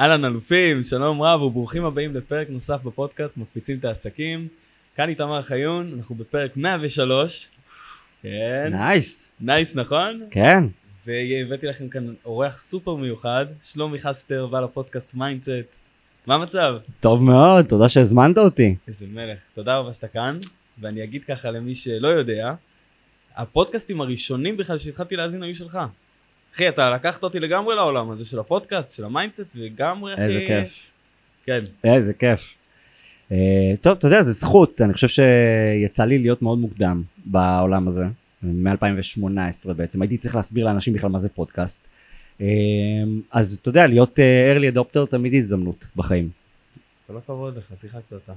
אהלן אלופים, שלום רב וברוכים הבאים לפרק נוסף בפודקאסט מקפיצים את העסקים. כאן איתמר חיון, אנחנו בפרק 103. כן. nice. Nice, נכון? כן. והבאתי לכם כאן אורח סופר מיוחד, שלומי חסטר, בעל הפודקאסט מיינדסט. מה המצב? טוב מאוד, תודה שהזמנת אותי. איזה מלך, תודה רבה שאתה כאן. ואני אגיד ככה למי שלא יודע, הפודקאסטים הראשונים בכלל שהתחלתי להאזין היו שלך. אחי, אתה לקחת אותי לגמרי לעולם הזה של הפודקאסט, של המיינדסט, לגמרי, אחי. איזה כיף. כן. איזה כיף. Uh, טוב, אתה יודע, זו זכות, אני חושב שיצא לי להיות מאוד מוקדם בעולם הזה, מ-2018 בעצם, הייתי צריך להסביר לאנשים בכלל מה זה פודקאסט. Uh, אז אתה יודע, להיות uh, early adopter תמיד הזדמנות בחיים. כל הכבוד לך, שיחקת אותה.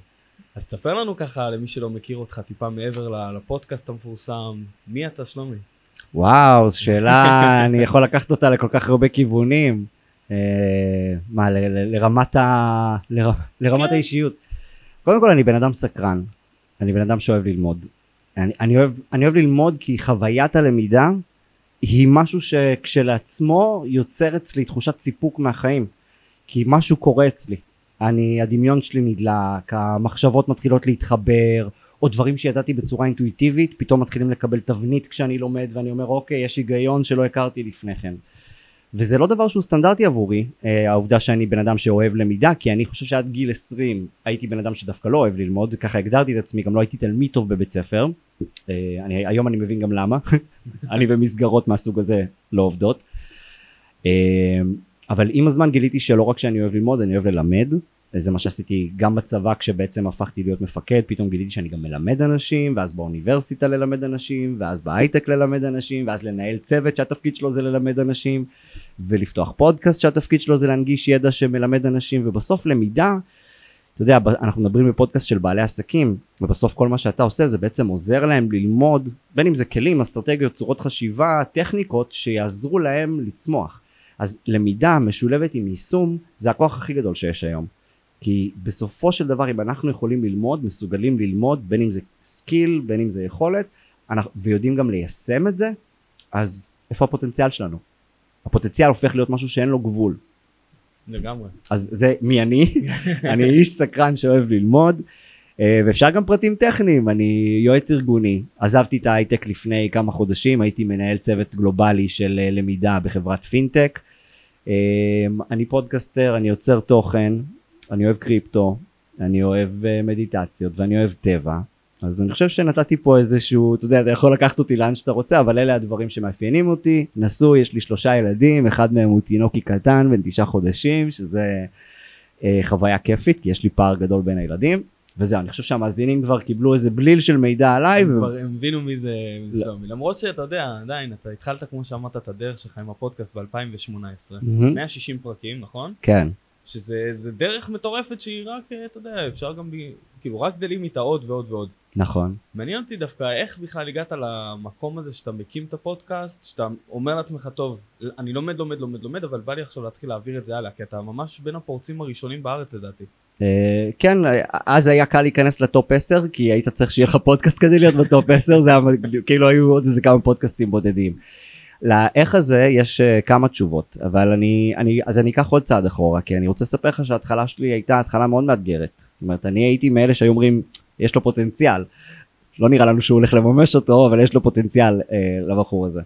אז תספר לנו ככה, למי שלא מכיר אותך, טיפה מעבר לפודקאסט המפורסם, מי אתה שלומי? וואו, זו שאלה, אני יכול לקחת אותה לכל כך הרבה כיוונים. אה, מה, ה, לרמת כן. האישיות. קודם כל, אני בן אדם סקרן. אני בן אדם שאוהב ללמוד. אני, אני, אוהב, אני אוהב ללמוד כי חוויית הלמידה היא משהו שכשלעצמו יוצר אצלי תחושת סיפוק מהחיים. כי משהו קורה אצלי. אני, הדמיון שלי נדלק, המחשבות מתחילות להתחבר, או דברים שידעתי בצורה אינטואיטיבית, פתאום מתחילים לקבל תבנית כשאני לומד, ואני אומר, אוקיי, יש היגיון שלא הכרתי לפני כן. וזה לא דבר שהוא סטנדרטי עבורי, אה, העובדה שאני בן אדם שאוהב למידה, כי אני חושב שעד גיל 20 הייתי בן אדם שדווקא לא אוהב ללמוד, ככה הגדרתי את עצמי, גם לא הייתי תלמיד טוב בבית ספר. אה, אני, היום אני מבין גם למה, אני במסגרות מהסוג הזה לא עובדות. אה, אבל עם הזמן גיליתי שלא רק שאני אוהב ללמוד, אני אוהב ללמד. זה מה שעשיתי גם בצבא כשבעצם הפכתי להיות מפקד, פתאום גיליתי שאני גם מלמד אנשים, ואז באוניברסיטה ללמד אנשים, ואז בהייטק ללמד אנשים, ואז לנהל צוות שהתפקיד שלו זה ללמד אנשים, ולפתוח פודקאסט שהתפקיד שלו זה להנגיש ידע שמלמד אנשים, ובסוף למידה, אתה יודע, אנחנו מדברים בפודקאסט של בעלי עסקים, ובסוף כל מה שאתה עושה זה בעצם עוזר להם ללמוד, בין אם זה כלים, אסטרטגיות, צורות חשיבה, טכניקות, שיעזרו להם לצמוח. אז למידה משולבת עם יישום, זה הכוח הכי גדול שיש היום. כי בסופו של דבר אם אנחנו יכולים ללמוד, מסוגלים ללמוד, בין אם זה skill, בין אם זה יכולת, אנחנו, ויודעים גם ליישם את זה, אז איפה הפוטנציאל שלנו? הפוטנציאל הופך להיות משהו שאין לו גבול. לגמרי. אז זה מי אני? אני איש סקרן שאוהב ללמוד, אה, ואפשר גם פרטים טכניים, אני יועץ ארגוני, עזבתי את ההייטק לפני כמה חודשים, הייתי מנהל צוות גלובלי של אה, למידה בחברת פינטק. אה, אני פודקאסטר, אני יוצר תוכן, אני אוהב קריפטו, אני אוהב uh, מדיטציות ואני אוהב טבע אז אני חושב שנתתי פה איזשהו אתה יודע אתה יכול לקחת אותי לאן שאתה רוצה אבל אלה הדברים שמאפיינים אותי נשוי יש לי שלושה ילדים אחד מהם הוא תינוקי קטן בן תשעה חודשים שזה uh, חוויה כיפית כי יש לי פער גדול בין הילדים וזהו אני חושב שהמאזינים כבר קיבלו איזה בליל של מידע עליי הם ו... כבר הבינו מי זה לא. שלומי. למרות שאתה יודע, עדיין, אתה התחלת כמו שאמרת את הדרך שלך עם הפודקאסט ב-2018. מהמם. 160 פרקים, נכון? כן שזה זה דרך מטורפת שהיא רק, אה, אתה יודע, אפשר גם, ב, כאילו, רק גדלים איתה עוד ועוד ועוד. נכון מעניין אותי דווקא איך בכלל הגעת למקום הזה שאתה מקים את הפודקאסט, שאתה אומר לעצמך, טוב, אני לומד, לומד, לומד, לומד, אבל בא לי עכשיו להתחיל להעביר את זה הלאה, כי אתה ממש בין הפורצים הראשונים בארץ לדעתי. אה, כן, אז היה קל להיכנס ל top 10, כי היית צריך שיהיה לך פודקאסט כדי להיות ב top 10, זה היה כאילו היו עוד איזה כמה פודקאסטים בודדים. לאיך הזה יש uh, כמה תשובות, אבל אני, אני, אז אני אקח עוד צעד אחורה, כי אני רוצה לספר לך שההתחלה שלי הייתה התחלה מאוד מאתגרת. זאת אומרת, אני הייתי מאלה שהיו אומרים, יש לו פוטנציאל. לא נראה לנו שהוא הולך לממש אותו, אבל יש לו פוטנציאל uh, לבחור הזה.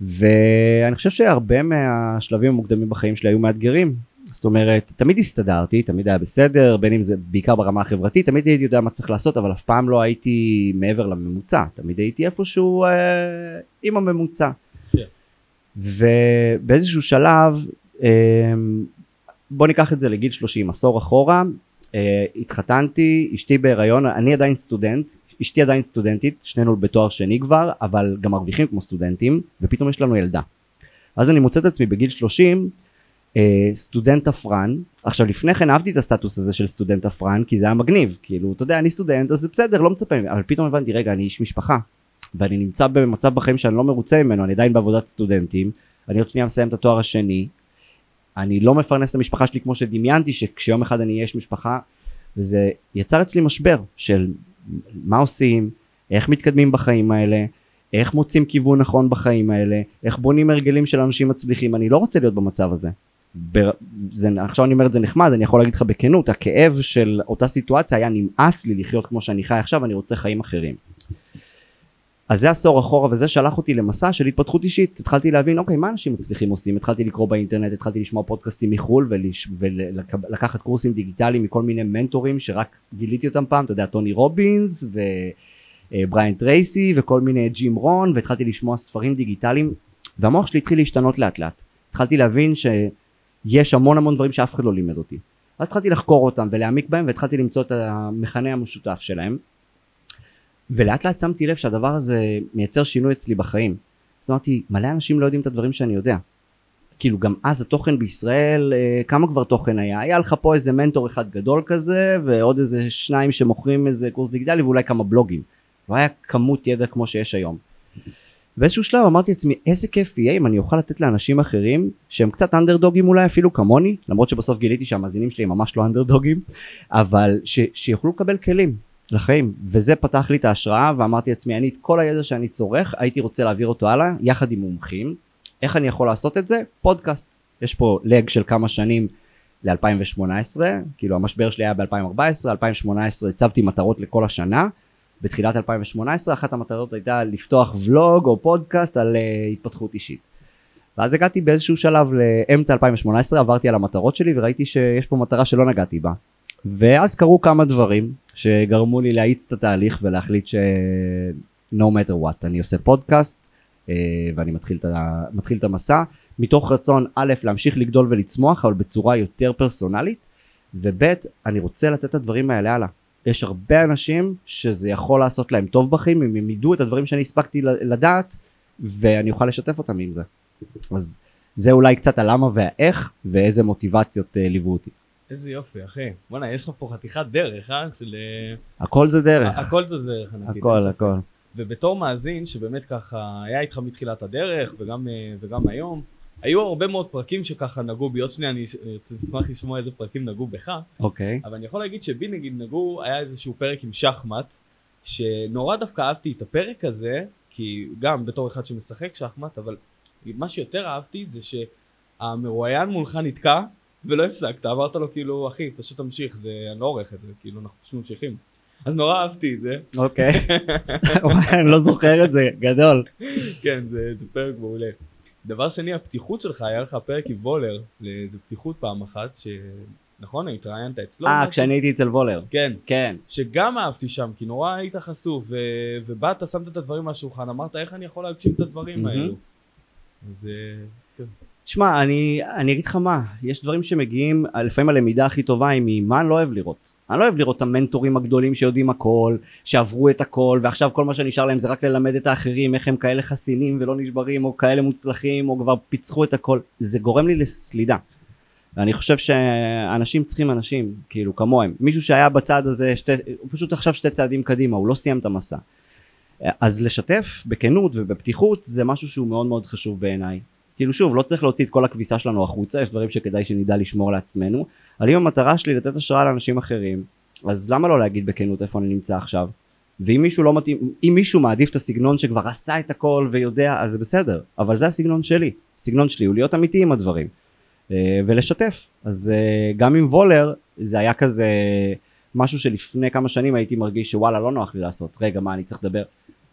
ואני חושב שהרבה מהשלבים המוקדמים בחיים שלי היו מאתגרים. זאת אומרת, תמיד הסתדרתי, תמיד היה בסדר, בין אם זה בעיקר ברמה החברתית, תמיד הייתי יודע מה צריך לעשות, אבל אף פעם לא הייתי מעבר לממוצע, תמיד הייתי איפשהו אה, עם הממוצע. ובאיזשהו שלב, אה, בוא ניקח את זה לגיל 30, עשור אחורה, אה, התחתנתי, אשתי בהיריון, אני עדיין סטודנט, אשתי עדיין סטודנטית, שנינו בתואר שני כבר, אבל גם מרוויחים כמו סטודנטים, ופתאום יש לנו ילדה. אז אני מוצא את עצמי בגיל 30, אה, סטודנט תפרן, עכשיו לפני כן אהבתי את הסטטוס הזה של סטודנט תפרן, כי זה היה מגניב, כאילו, אתה יודע, אני סטודנט, אז זה בסדר, לא מצפה. אבל פתאום הבנתי, רגע, אני איש משפחה, ואני נמצא במצב בחיים שאני לא מרוצה ממנו, אני עדיין בעבודת סטודנטים, אני עוד שנייה מסיים את התואר השני, אני לא מפרנס את המשפחה שלי כמו שדמיינתי, שכשיום אחד אני אהיה משפחה, וזה יצר אצלי משבר של מה עושים, איך מתקדמים בחיים האלה, איך מוצאים כיוון נכון בחיים האלה, איך בונים הרגלים של אנשים מצליחים, אני לא רוצה להיות במצב הזה. ב- זה, עכשיו אני אומר את זה נחמד, אני יכול להגיד לך בכנות, הכאב של אותה סיטואציה היה נמאס לי לחיות כמו שאני חי עכשיו, אני רוצה חיים אחרים. אז זה עשור אחורה וזה שלח אותי למסע של התפתחות אישית. התחלתי להבין אוקיי מה אנשים מצליחים עושים? התחלתי לקרוא באינטרנט התחלתי לשמוע פודקאסטים מחו"ל ולש... ולקחת קורסים דיגיטליים מכל מיני מנטורים שרק גיליתי אותם פעם. אתה יודע טוני רובינס ובריאן טרייסי וכל מיני ג'ים רון והתחלתי לשמוע ספרים דיגיטליים והמוח שלי התחיל להשתנות לאט לאט. התחלתי להבין שיש המון המון דברים שאף אחד לא לימד אותי. אז התחלתי לחקור אותם ולהעמיק בהם והתחלתי למצוא את המכנה המשותף שלהם ולאט לאט שמתי לב שהדבר הזה מייצר שינוי אצלי בחיים. אז אמרתי, מלא אנשים לא יודעים את הדברים שאני יודע. כאילו גם אז התוכן בישראל, אה, כמה כבר תוכן היה? היה לך פה איזה מנטור אחד גדול כזה, ועוד איזה שניים שמוכרים איזה קורס דיגיטלי, ואולי כמה בלוגים. לא היה כמות ידע כמו שיש היום. באיזשהו שלב אמרתי לעצמי, איזה כיף יהיה אם אני אוכל לתת לאנשים אחרים, שהם קצת אנדרדוגים אולי אפילו כמוני, למרות שבסוף גיליתי שהמאזינים שלי הם ממש לא אנדרדוגים, אבל ש- שיוכלו לקבל כלים. לחיים. וזה פתח לי את ההשראה ואמרתי לעצמי אני את כל הידע שאני צורך הייתי רוצה להעביר אותו הלאה יחד עם מומחים. איך אני יכול לעשות את זה? פודקאסט. יש פה לג של כמה שנים ל-2018 כאילו המשבר שלי היה ב-2014 2018 הצבתי מטרות לכל השנה. בתחילת 2018 אחת המטרות הייתה לפתוח ולוג או פודקאסט על uh, התפתחות אישית. ואז הגעתי באיזשהו שלב לאמצע 2018 עברתי על המטרות שלי וראיתי שיש פה מטרה שלא נגעתי בה ואז קרו כמה דברים שגרמו לי להאיץ את התהליך ולהחליט ש... no matter what. אני עושה פודקאסט אה, ואני מתחיל את, ה... מתחיל את המסע מתוך רצון א' להמשיך לגדול ולצמוח אבל בצורה יותר פרסונלית וב' אני רוצה לתת את הדברים האלה הלאה. יש הרבה אנשים שזה יכול לעשות להם טוב בחיים אם הם ידעו את הדברים שאני הספקתי לדעת ואני אוכל לשתף אותם עם זה. אז זה אולי קצת הלמה והאיך ואיזה מוטיבציות אה, ליוו אותי. איזה יופי, אחי. בואנה, יש לך פה חתיכת דרך, אה? של... אה, הכל זה דרך. הכל זה דרך, אני אגיד. הכל, הכל. ובתור מאזין, שבאמת ככה היה איתך מתחילת הדרך, וגם, אה, וגם היום, היו הרבה מאוד פרקים שככה נגעו בי, עוד שנייה אני אשמח לשמוע איזה פרקים נגעו בך, אוקיי. אבל אני יכול להגיד שבי נגיד נגעו, היה איזשהו פרק עם שחמט, שנורא דווקא אהבתי את הפרק הזה, כי גם בתור אחד שמשחק שחמט, אבל מה שיותר אהבתי זה שהמרואיין מולך נתקע, ולא הפסקת, אמרת לו כאילו אחי פשוט תמשיך זה אני לא עורך את זה כאילו אנחנו פשוט ממשיכים. אז נורא אהבתי את זה. אוקיי. אני לא זוכר את זה גדול. כן זה, זה פרק מעולה. דבר שני הפתיחות שלך היה לך פרק עם וולר לאיזה פתיחות פעם אחת שנכון התראיינת אצלו. אה כשאני הייתי אצל וולר. כן. כן. שגם אהבתי שם כי נורא היית חשוף ו... ובאת שמת את הדברים על השולחן אמרת איך אני יכול להגשים את הדברים האלו. אז כן. תשמע, אני, אני אגיד לך מה, יש דברים שמגיעים, לפעמים הלמידה הכי טובה היא ממה אני לא אוהב לראות. אני לא אוהב לראות את המנטורים הגדולים שיודעים הכל, שעברו את הכל, ועכשיו כל מה שנשאר להם זה רק ללמד את האחרים איך הם כאלה חסינים ולא נשברים, או כאלה מוצלחים, או כבר פיצחו את הכל. זה גורם לי לסלידה. ואני חושב שאנשים צריכים אנשים, כאילו כמוהם. מישהו שהיה בצד הזה, שתי, הוא פשוט עכשיו שתי צעדים קדימה, הוא לא סיים את המסע. אז לשתף בכנות ובפתיחות זה משהו שהוא מאוד מאוד חשוב בעיניי. כאילו שוב לא צריך להוציא את כל הכביסה שלנו החוצה יש דברים שכדאי שנדע לשמור לעצמנו אבל אם המטרה שלי לתת השראה לאנשים אחרים אז למה לא להגיד בכנות איפה אני נמצא עכשיו? ואם מישהו לא מתאים אם מישהו מעדיף את הסגנון שכבר עשה את הכל ויודע אז זה בסדר אבל זה הסגנון שלי. הסגנון שלי הוא להיות אמיתי עם הדברים אה, ולשתף. אז אה, גם עם וולר זה היה כזה משהו שלפני כמה שנים הייתי מרגיש שוואלה לא נוח לי לעשות. רגע מה אני צריך לדבר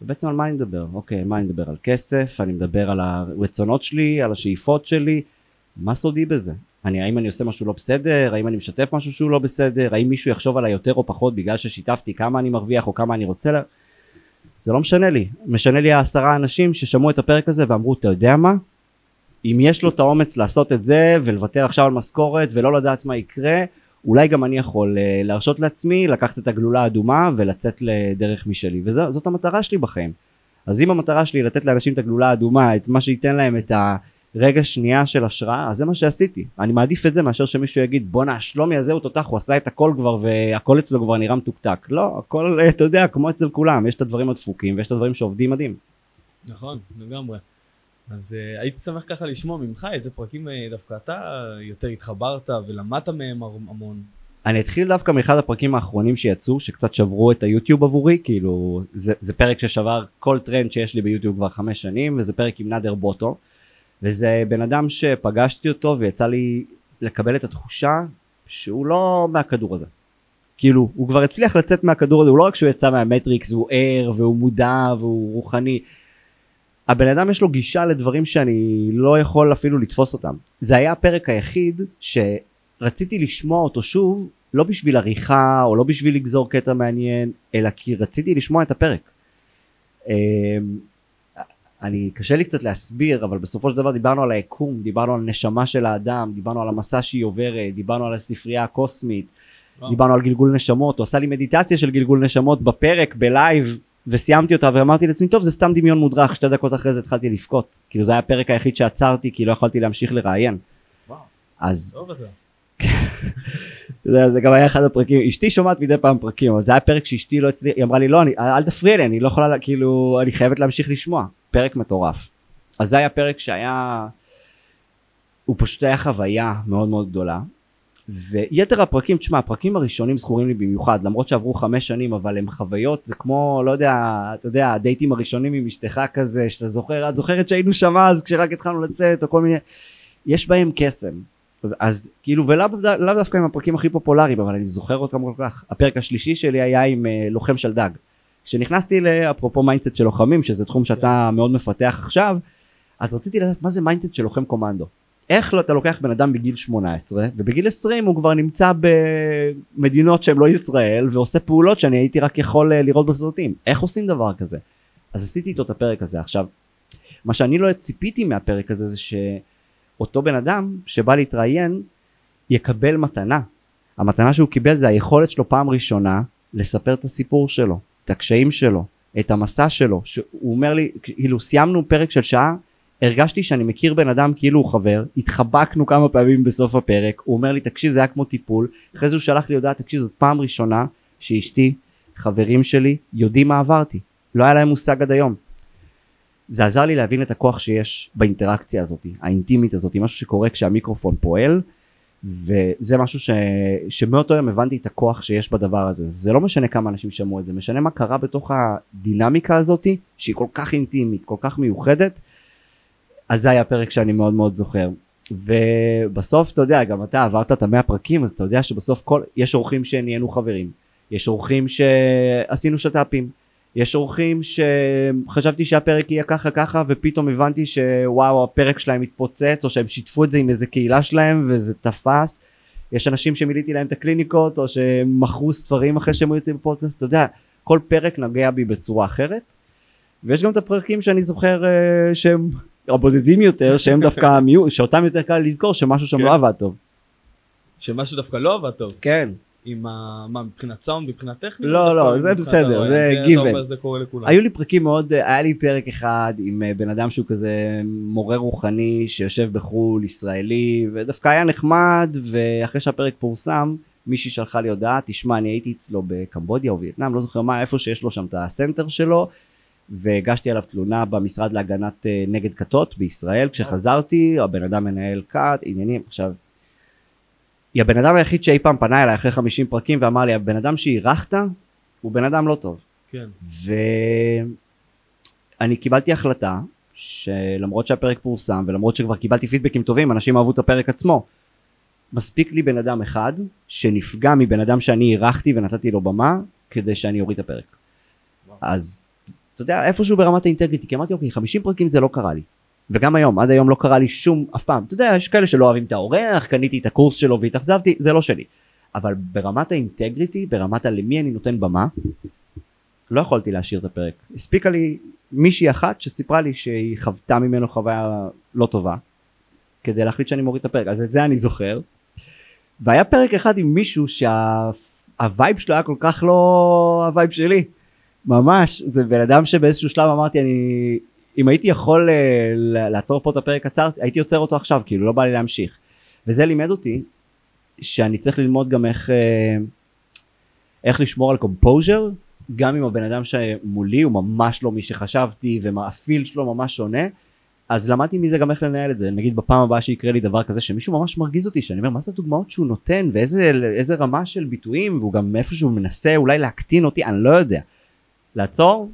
ובעצם על מה אני מדבר? אוקיי, מה אני מדבר? על כסף, אני מדבר על הרצונות שלי, על השאיפות שלי, מה סודי בזה? אני, האם אני עושה משהו לא בסדר? האם אני משתף משהו שהוא לא בסדר? האם מישהו יחשוב עליי יותר או פחות בגלל ששיתפתי כמה אני מרוויח או כמה אני רוצה לה... זה לא משנה לי, משנה לי העשרה אנשים ששמעו את הפרק הזה ואמרו אתה יודע מה? אם יש לו את האומץ לעשות את זה ולוותר עכשיו על משכורת ולא לדעת מה יקרה אולי גם אני יכול אה, להרשות לעצמי לקחת את הגלולה האדומה ולצאת לדרך משלי. וזאת המטרה שלי בחיים. אז אם המטרה שלי לתת לאנשים את הגלולה האדומה את מה שייתן להם את הרגע שנייה של השראה אז זה מה שעשיתי. אני מעדיף את זה מאשר שמישהו יגיד בואנה השלומי הזה הוא תותח הוא עשה את הכל כבר והכל אצלו כבר נראה מתוקתק. לא הכל אתה יודע כמו אצל כולם. יש את הדברים הדפוקים ויש את הדברים שעובדים מדהים. נכון לגמרי אז uh, הייתי שמח ככה לשמוע ממך איזה פרקים uh, דווקא אתה יותר התחברת ולמדת מהם המון. אני אתחיל דווקא מאחד הפרקים האחרונים שיצאו שקצת שברו את היוטיוב עבורי כאילו זה, זה פרק ששבר כל טרנד שיש לי ביוטיוב כבר חמש שנים וזה פרק עם נאדר בוטו וזה בן אדם שפגשתי אותו ויצא לי לקבל את התחושה שהוא לא מהכדור הזה. כאילו, הוא כבר הצליח לצאת מהכדור הזה, הוא לא רק שהוא יצא מהמטריקס, הוא ער והוא מודע והוא רוחני. הבן אדם יש לו גישה לדברים שאני לא יכול אפילו לתפוס אותם. זה היה הפרק היחיד שרציתי לשמוע אותו שוב, לא בשביל עריכה או לא בשביל לגזור קטע מעניין, אלא כי רציתי לשמוע את הפרק. אמ, אני, קשה לי קצת להסביר, אבל בסופו של דבר דיברנו על היקום, דיברנו על נשמה של האדם, דיברנו על המסע שהיא עוברת, דיברנו על הספרייה הקוסמית, וואו. דיברנו על גלגול נשמות, הוא עשה לי מדיטציה של גלגול נשמות בפרק, בלייב, וסיימתי אותה ואמרתי לעצמי, טוב, זה סתם דמיון מודרך, שתי דקות אחרי זה התחלתי לבכות. כאילו זה היה הפרק היחיד שעצרתי, כי לא יכולתי להמשיך לראיין. אז. אתה יודע, זה גם היה אחד הפרקים, אשתי שומעת מדי פעם פרקים, אבל זה היה פרק שאשתי לא הצליחה, היא אמרה לי לא, אני, אל תפריע לי, אני לא יכולה, לה- כאילו, אני חייבת להמשיך לשמוע, פרק מטורף. אז זה היה פרק שהיה, הוא פשוט היה חוויה מאוד מאוד גדולה. ויתר הפרקים, תשמע, הפרקים הראשונים זכורים לי במיוחד, למרות שעברו חמש שנים, אבל הם חוויות, זה כמו, לא יודע, אתה יודע, הדייטים הראשונים עם אשתך כזה, שאתה זוכר, את זוכרת שהיינו שם אז, כשרק התחלנו לצאת, או כל מיני, יש בהם קסם. אז כאילו ולאו לאו דווקא עם הפרקים הכי פופולריים אבל אני זוכר אותם כל כך. הפרק השלישי שלי היה עם uh, לוחם שלדג. כשנכנסתי לאפרופו מיינדסט של לוחמים שזה תחום שאתה מאוד מפתח עכשיו אז רציתי לדעת מה זה מיינדסט של לוחם קומנדו איך לא, אתה לוקח בן אדם בגיל 18 ובגיל 20 הוא כבר נמצא במדינות שהן לא ישראל ועושה פעולות שאני הייתי רק יכול אה, לראות בסרטים איך עושים דבר כזה אז עשיתי איתו את הפרק הזה עכשיו מה שאני לא ציפיתי מהפרק הזה זה ש... אותו בן אדם שבא להתראיין יקבל מתנה. המתנה שהוא קיבל זה היכולת שלו פעם ראשונה לספר את הסיפור שלו, את הקשיים שלו, את המסע שלו. שהוא אומר לי, כאילו סיימנו פרק של שעה, הרגשתי שאני מכיר בן אדם כאילו הוא חבר, התחבקנו כמה פעמים בסוף הפרק, הוא אומר לי תקשיב זה היה כמו טיפול, אחרי זה הוא שלח לי הודעה תקשיב זאת פעם ראשונה שאשתי, חברים שלי, יודעים מה עברתי, לא היה להם מושג עד היום. זה עזר לי להבין את הכוח שיש באינטראקציה הזאת, האינטימית הזאת, משהו שקורה כשהמיקרופון פועל, וזה משהו ש... שמאותו יום הבנתי את הכוח שיש בדבר הזה. זה לא משנה כמה אנשים שמעו את זה, משנה מה קרה בתוך הדינמיקה הזאת, שהיא כל כך אינטימית, כל כך מיוחדת, אז זה היה פרק שאני מאוד מאוד זוכר. ובסוף, אתה יודע, גם אתה עברת את המאה פרקים, אז אתה יודע שבסוף כל... יש אורחים שנהיינו חברים, יש אורחים שעשינו שת"פים, יש אורחים שחשבתי שהפרק יהיה ככה ככה ופתאום הבנתי שוואו הפרק שלהם התפוצץ או שהם שיתפו את זה עם איזה קהילה שלהם וזה תפס. יש אנשים שמילאתי להם את הקליניקות או שמכרו ספרים אחרי שהם היו יוצאים בפודקאסט. אתה יודע כל פרק נוגע בי בצורה אחרת. ויש גם את הפרקים שאני זוכר uh, שהם הבודדים יותר שהם דווקא המיעוט שאותם יותר קל לזכור שמשהו שם כן. לא עבד טוב שמשהו דווקא לא עבד טוב. כן עם ה... מה, מבחינת סאונד, מבחינת טכנית? לא, לא, זה בסדר, הרעיון? זה. אומר, זה קורה לכולם. היו לי פרקים מאוד, היה לי פרק אחד עם אה, בן אדם שהוא כזה מורה רוחני שיושב בחו"ל, ישראלי, ודווקא היה נחמד, ואחרי שהפרק פורסם, מישהי שלחה לי הודעה, תשמע, אני הייתי אצלו בקמבודיה או וייטנאם, לא זוכר מה, איפה שיש לו שם את הסנטר שלו, והגשתי עליו תלונה במשרד להגנת אה, נגד כתות בישראל, כשחזרתי, הבן אדם מנהל כת, עניינים, עכשיו, היא הבן אדם היחיד שאי פעם פנה אליי אחרי 50 פרקים ואמר לי, הבן אדם שאירחת, הוא בן אדם לא טוב. כן. ואני קיבלתי החלטה שלמרות שהפרק פורסם ולמרות שכבר קיבלתי פידבקים טובים אנשים אהבו את הפרק עצמו מספיק לי בן אדם אחד שנפגע מבן אדם שאני אירחתי ונתתי לו במה כדי שאני אוריד את הפרק וואו. אז אתה יודע איפשהו ברמת האינטגריטי כי אמרתי אוקיי 50 פרקים זה לא קרה לי וגם היום עד היום לא קרה לי שום אף פעם אתה יודע יש כאלה שלא אוהבים את האורח קניתי את הקורס שלו והתאכזבתי זה לא שלי אבל ברמת ה integrity ברמת הלמי אני נותן במה לא יכולתי להשאיר את הפרק. הספיקה לי מישהי אחת שסיפרה לי שהיא חוותה ממנו חוויה לא טובה כדי להחליט שאני מוריד את הפרק אז את זה אני זוכר. והיה פרק אחד עם מישהו שה vibe שלו היה כל כך לא ה vibe שלי. ממש זה בן אדם שבאיזשהו שלב אמרתי אני אם הייתי יכול אה, ל- לעצור פה את הפרק עצרתי הייתי עוצר אותו עכשיו כאילו לא בא לי להמשיך. וזה לימד אותי שאני צריך ללמוד גם איך אה, איך לשמור על קומפוז'ר גם אם הבן אדם שמולי הוא ממש לא מי שחשבתי והפיל שלו ממש שונה. אז למדתי מזה גם איך לנהל את זה. נגיד בפעם הבאה שיקרה לי דבר כזה שמישהו ממש מרגיז אותי שאני אומר מה זה הדוגמאות שהוא נותן ואיזה איזה רמה של ביטויים והוא גם איפשהו מנסה אולי להקטין אותי אני לא יודע לעצור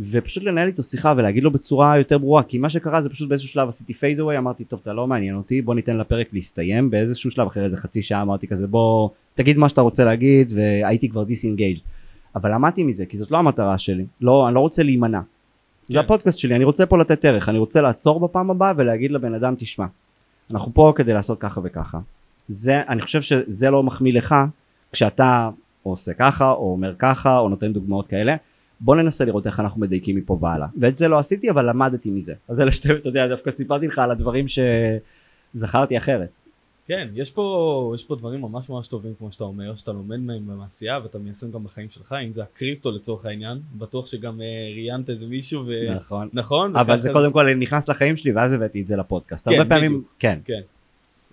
ופשוט לנהל איתו שיחה ולהגיד לו בצורה יותר ברורה כי מה שקרה זה פשוט באיזשהו שלב עשיתי fade away אמרתי טוב אתה לא מעניין אותי בוא ניתן לפרק להסתיים. באיזשהו שלב אחרי איזה חצי שעה אמרתי כזה בוא תגיד מה שאתה רוצה להגיד והייתי כבר disengaged אבל למדתי מזה כי זאת לא המטרה שלי. לא אני לא רוצה להימנע. כן. זה הפודקאסט שלי אני רוצה פה לתת ערך אני רוצה לעצור בפעם הבאה ולהגיד לבן אדם תשמע אנחנו פה כדי לעשות ככה וככה. זה אני חושב שזה לא מחמיא לך כשאתה עושה ככה או אומר ככה או נותן דוגמאות כאלה בוא ננסה לראות איך אנחנו מדייקים מפה והלאה ואת זה לא עשיתי אבל למדתי מזה אז אלה שתי אתה יודע דווקא סיפרתי לך על הדברים שזכרתי אחרת כן, יש פה, יש פה דברים ממש ממש טובים כמו שאתה אומר, שאתה לומד מהם במעשייה ואתה מיישם גם בחיים שלך, אם זה הקריפטו לצורך העניין, בטוח שגם אה, ראיינת איזה מישהו ו... נכון נכון? אבל זה קודם כל נכנס לחיים שלי ואז הבאתי את זה לפודקאסט כן, הרבה פעמים בדיוק. כן כן.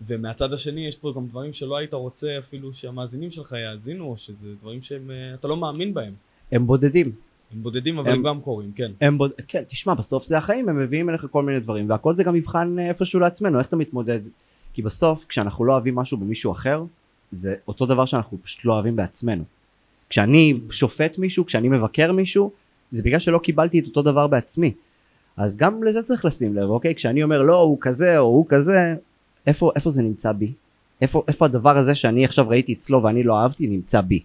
ומהצד השני יש פה גם דברים שלא היית רוצה אפילו שהמאזינים שלך יאזינו, או שזה דברים שאתה לא מאמין בהם. הם בודדים הם בודדים אבל הם- הם גם קורים, כן. הם בוד... כן תשמע בסוף זה החיים הם מביאים אליך כל מיני דברים והכל זה גם מבחן אה, איפשהו לעצמנו איך אתה מתמודד. כי בסוף כשאנחנו לא אוהבים משהו במישהו אחר זה אותו דבר שאנחנו פשוט לא אוהבים בעצמנו. כשאני שופט מישהו כשאני מבקר מישהו זה בגלל שלא קיבלתי את אותו דבר בעצמי. אז גם לזה צריך לשים לב אוקיי? כשאני אומר לא הוא כזה או הוא כזה איפה איפה זה נמצא בי? איפה איפה הדבר הזה שאני עכשיו ראיתי אצלו ואני לא אהבתי נמצא בי?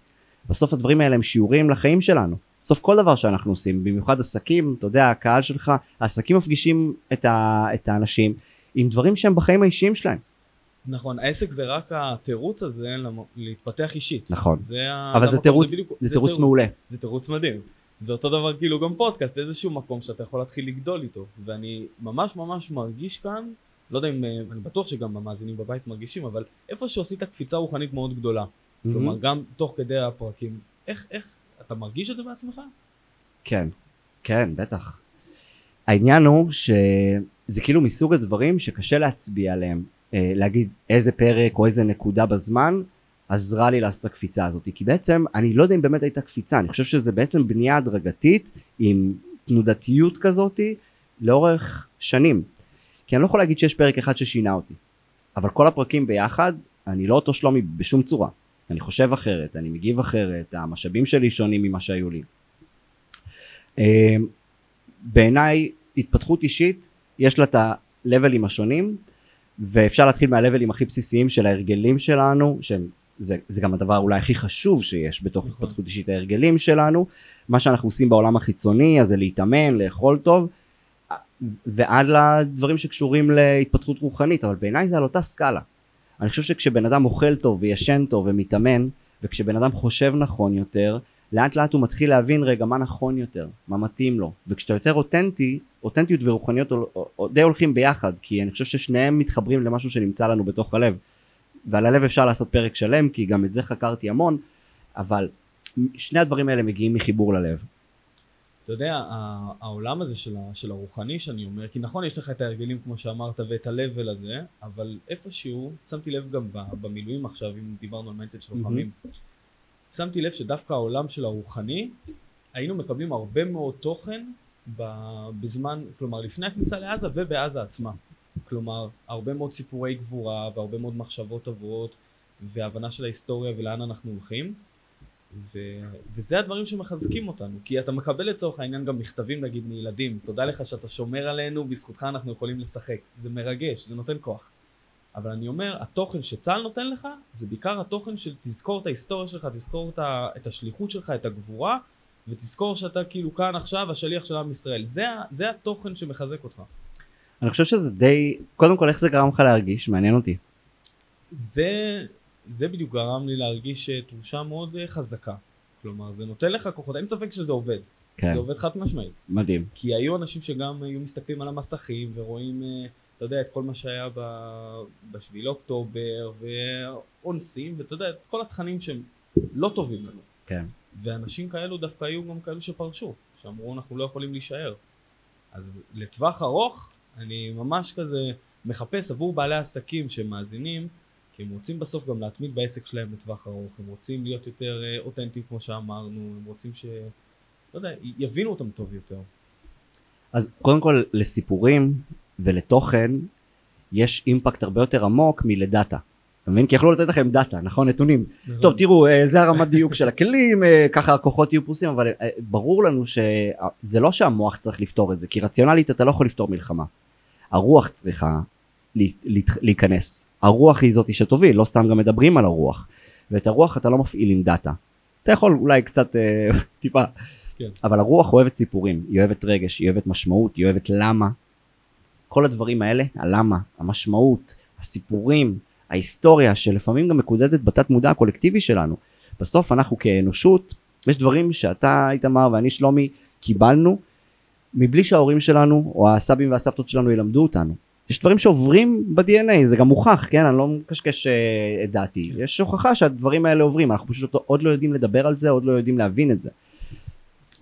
בסוף הדברים האלה הם שיעורים לחיים שלנו בסוף כל דבר שאנחנו עושים במיוחד עסקים אתה יודע הקהל שלך העסקים מפגישים את, ה, את האנשים עם דברים שהם בחיים האישיים שלהם נכון, העסק זה רק התירוץ הזה למ- להתפתח אישית. נכון. זה אבל זה תירוץ בדיוק- זה תירוץ מעולה זה תירוץ מדהים. זה אותו דבר כאילו גם פודקאסט, איזשהו מקום שאתה יכול להתחיל לגדול איתו. ואני ממש ממש מרגיש כאן, לא יודע אם, אה, אני בטוח שגם המאזינים בבית מרגישים, אבל איפה שעשית קפיצה רוחנית מאוד גדולה. כלומר, גם תוך כדי הפרקים. איך, איך, אתה מרגיש את זה בעצמך? כן, כן, בטח. העניין הוא שזה כאילו מסוג הדברים שקשה להצביע עליהם, אה, להגיד איזה פרק או איזה נקודה בזמן עזרה לי לעשות את הקפיצה הזאת, כי בעצם אני לא יודע אם באמת הייתה קפיצה, אני חושב שזה בעצם בנייה הדרגתית עם תנודתיות כזאתי לאורך שנים. כי אני לא יכול להגיד שיש פרק אחד ששינה אותי, אבל כל הפרקים ביחד, אני לא אותו שלומי בשום צורה. אני חושב אחרת, אני מגיב אחרת, המשאבים שלי שונים ממה שהיו לי. אה, בעיניי התפתחות אישית יש לה את הלבלים השונים ואפשר להתחיל מהלבלים הכי בסיסיים של ההרגלים שלנו שהם זה, זה גם הדבר אולי הכי חשוב שיש בתוך נכון. התפתחות אישית ההרגלים שלנו מה שאנחנו עושים בעולם החיצוני אז זה להתאמן לאכול טוב ועד לדברים שקשורים להתפתחות רוחנית אבל בעיניי זה על אותה סקאלה אני חושב שכשבן אדם אוכל טוב וישן טוב ומתאמן וכשבן אדם חושב נכון יותר לאט לאט הוא מתחיל להבין רגע מה נכון יותר, מה מתאים לו, וכשאתה יותר אותנטי, אותנטיות ורוחניות די הולכים ביחד, כי אני חושב ששניהם מתחברים למשהו שנמצא לנו בתוך הלב, ועל הלב אפשר לעשות פרק שלם, כי גם את זה חקרתי המון, אבל שני הדברים האלה מגיעים מחיבור ללב. אתה יודע, העולם הזה של, ה- של הרוחני שאני אומר, כי נכון יש לך את ההרגלים כמו שאמרת ואת ה level הזה, אבל איפשהו, שמתי לב גם במילואים עכשיו, אם דיברנו על מיינדסט של. לוחמים, שמתי לב שדווקא העולם של הרוחני, היינו מקבלים הרבה מאוד תוכן בזמן, כלומר לפני הכניסה לעזה ובעזה עצמה. כלומר, הרבה מאוד סיפורי גבורה והרבה מאוד מחשבות טובות והבנה של ההיסטוריה ולאן אנחנו הולכים. ו... וזה הדברים שמחזקים אותנו, כי אתה מקבל לצורך העניין גם מכתבים נגיד מילדים, תודה לך שאתה שומר עלינו, בזכותך אנחנו יכולים לשחק, זה מרגש, זה נותן כוח. אבל אני אומר, התוכן שצה"ל נותן לך, זה בעיקר התוכן של תזכור את ההיסטוריה שלך, תזכור את, ה... את השליחות שלך, את הגבורה, ותזכור שאתה כאילו כאן עכשיו השליח של עם ישראל. זה. זה התוכן שמחזק אותך. אני חושב שזה די, קודם כל איך זה גרם לך להרגיש, מעניין אותי. זה, זה בדיוק גרם לי להרגיש אה, תחושה מאוד אה, חזקה. כלומר, זה נותן לך כוחות, אין ספק שזה עובד. כן, זה עובד חד משמעית. מדהים. כי היו אנשים שגם היו מסתכלים על המסכים ורואים, אה, אתה יודע, את כל מה שהיה ב- בשביל אוקטובר ואונסים, ואתה יודע, את כל התכנים שהם לא טובים לנו. כן. ואנשים כאלו דווקא היו גם כאלו שפרשו, שאמרו אנחנו לא יכולים להישאר. אז לטווח ארוך, אני ממש כזה מחפש עבור בעלי עסקים שמאזינים, הם רוצים בסוף גם להתמיד בעסק שלהם לטווח ארוך, הם רוצים להיות יותר אה, אותנטיים כמו שאמרנו, הם רוצים ש... לא יודע, יבינו אותם טוב יותר. אז קודם כל לסיפורים ולתוכן יש אימפקט הרבה יותר עמוק מלדאטה. אתה מבין? כי יכלו לתת לכם דאטה, נכון? נתונים. טוב, תראו, אה, זה הרמת דיוק של הכלים, אה, ככה הכוחות יהיו פרוסים, אבל ברור לנו שזה לא שהמוח צריך לפתור את זה, כי רציונלית אתה לא יכול לפתור מלחמה. הרוח צריכה להיכנס. הרוח היא זאתי שתוביל, לא סתם גם מדברים על הרוח. ואת הרוח אתה לא מפעיל עם דאטה. אתה יכול אולי קצת אה, טיפה, כן. אבל הרוח אוהבת סיפורים, היא אוהבת רגש, היא אוהבת משמעות, היא אוהבת למה. כל הדברים האלה, הלמה, המשמעות, הסיפורים, ההיסטוריה שלפעמים גם מקודדת בתת מודע הקולקטיבי שלנו. בסוף אנחנו כאנושות, יש דברים שאתה איתמר ואני שלומי קיבלנו מבלי שההורים שלנו או הסבים והסבתות שלנו ילמדו אותנו. יש דברים שעוברים ב-DNA, זה גם מוכח, כן? אני לא מקשקש אה, את דעתי. יש הוכחה שהדברים האלה עוברים, אנחנו פשוט עוד לא יודעים לדבר על זה, עוד לא יודעים להבין את זה.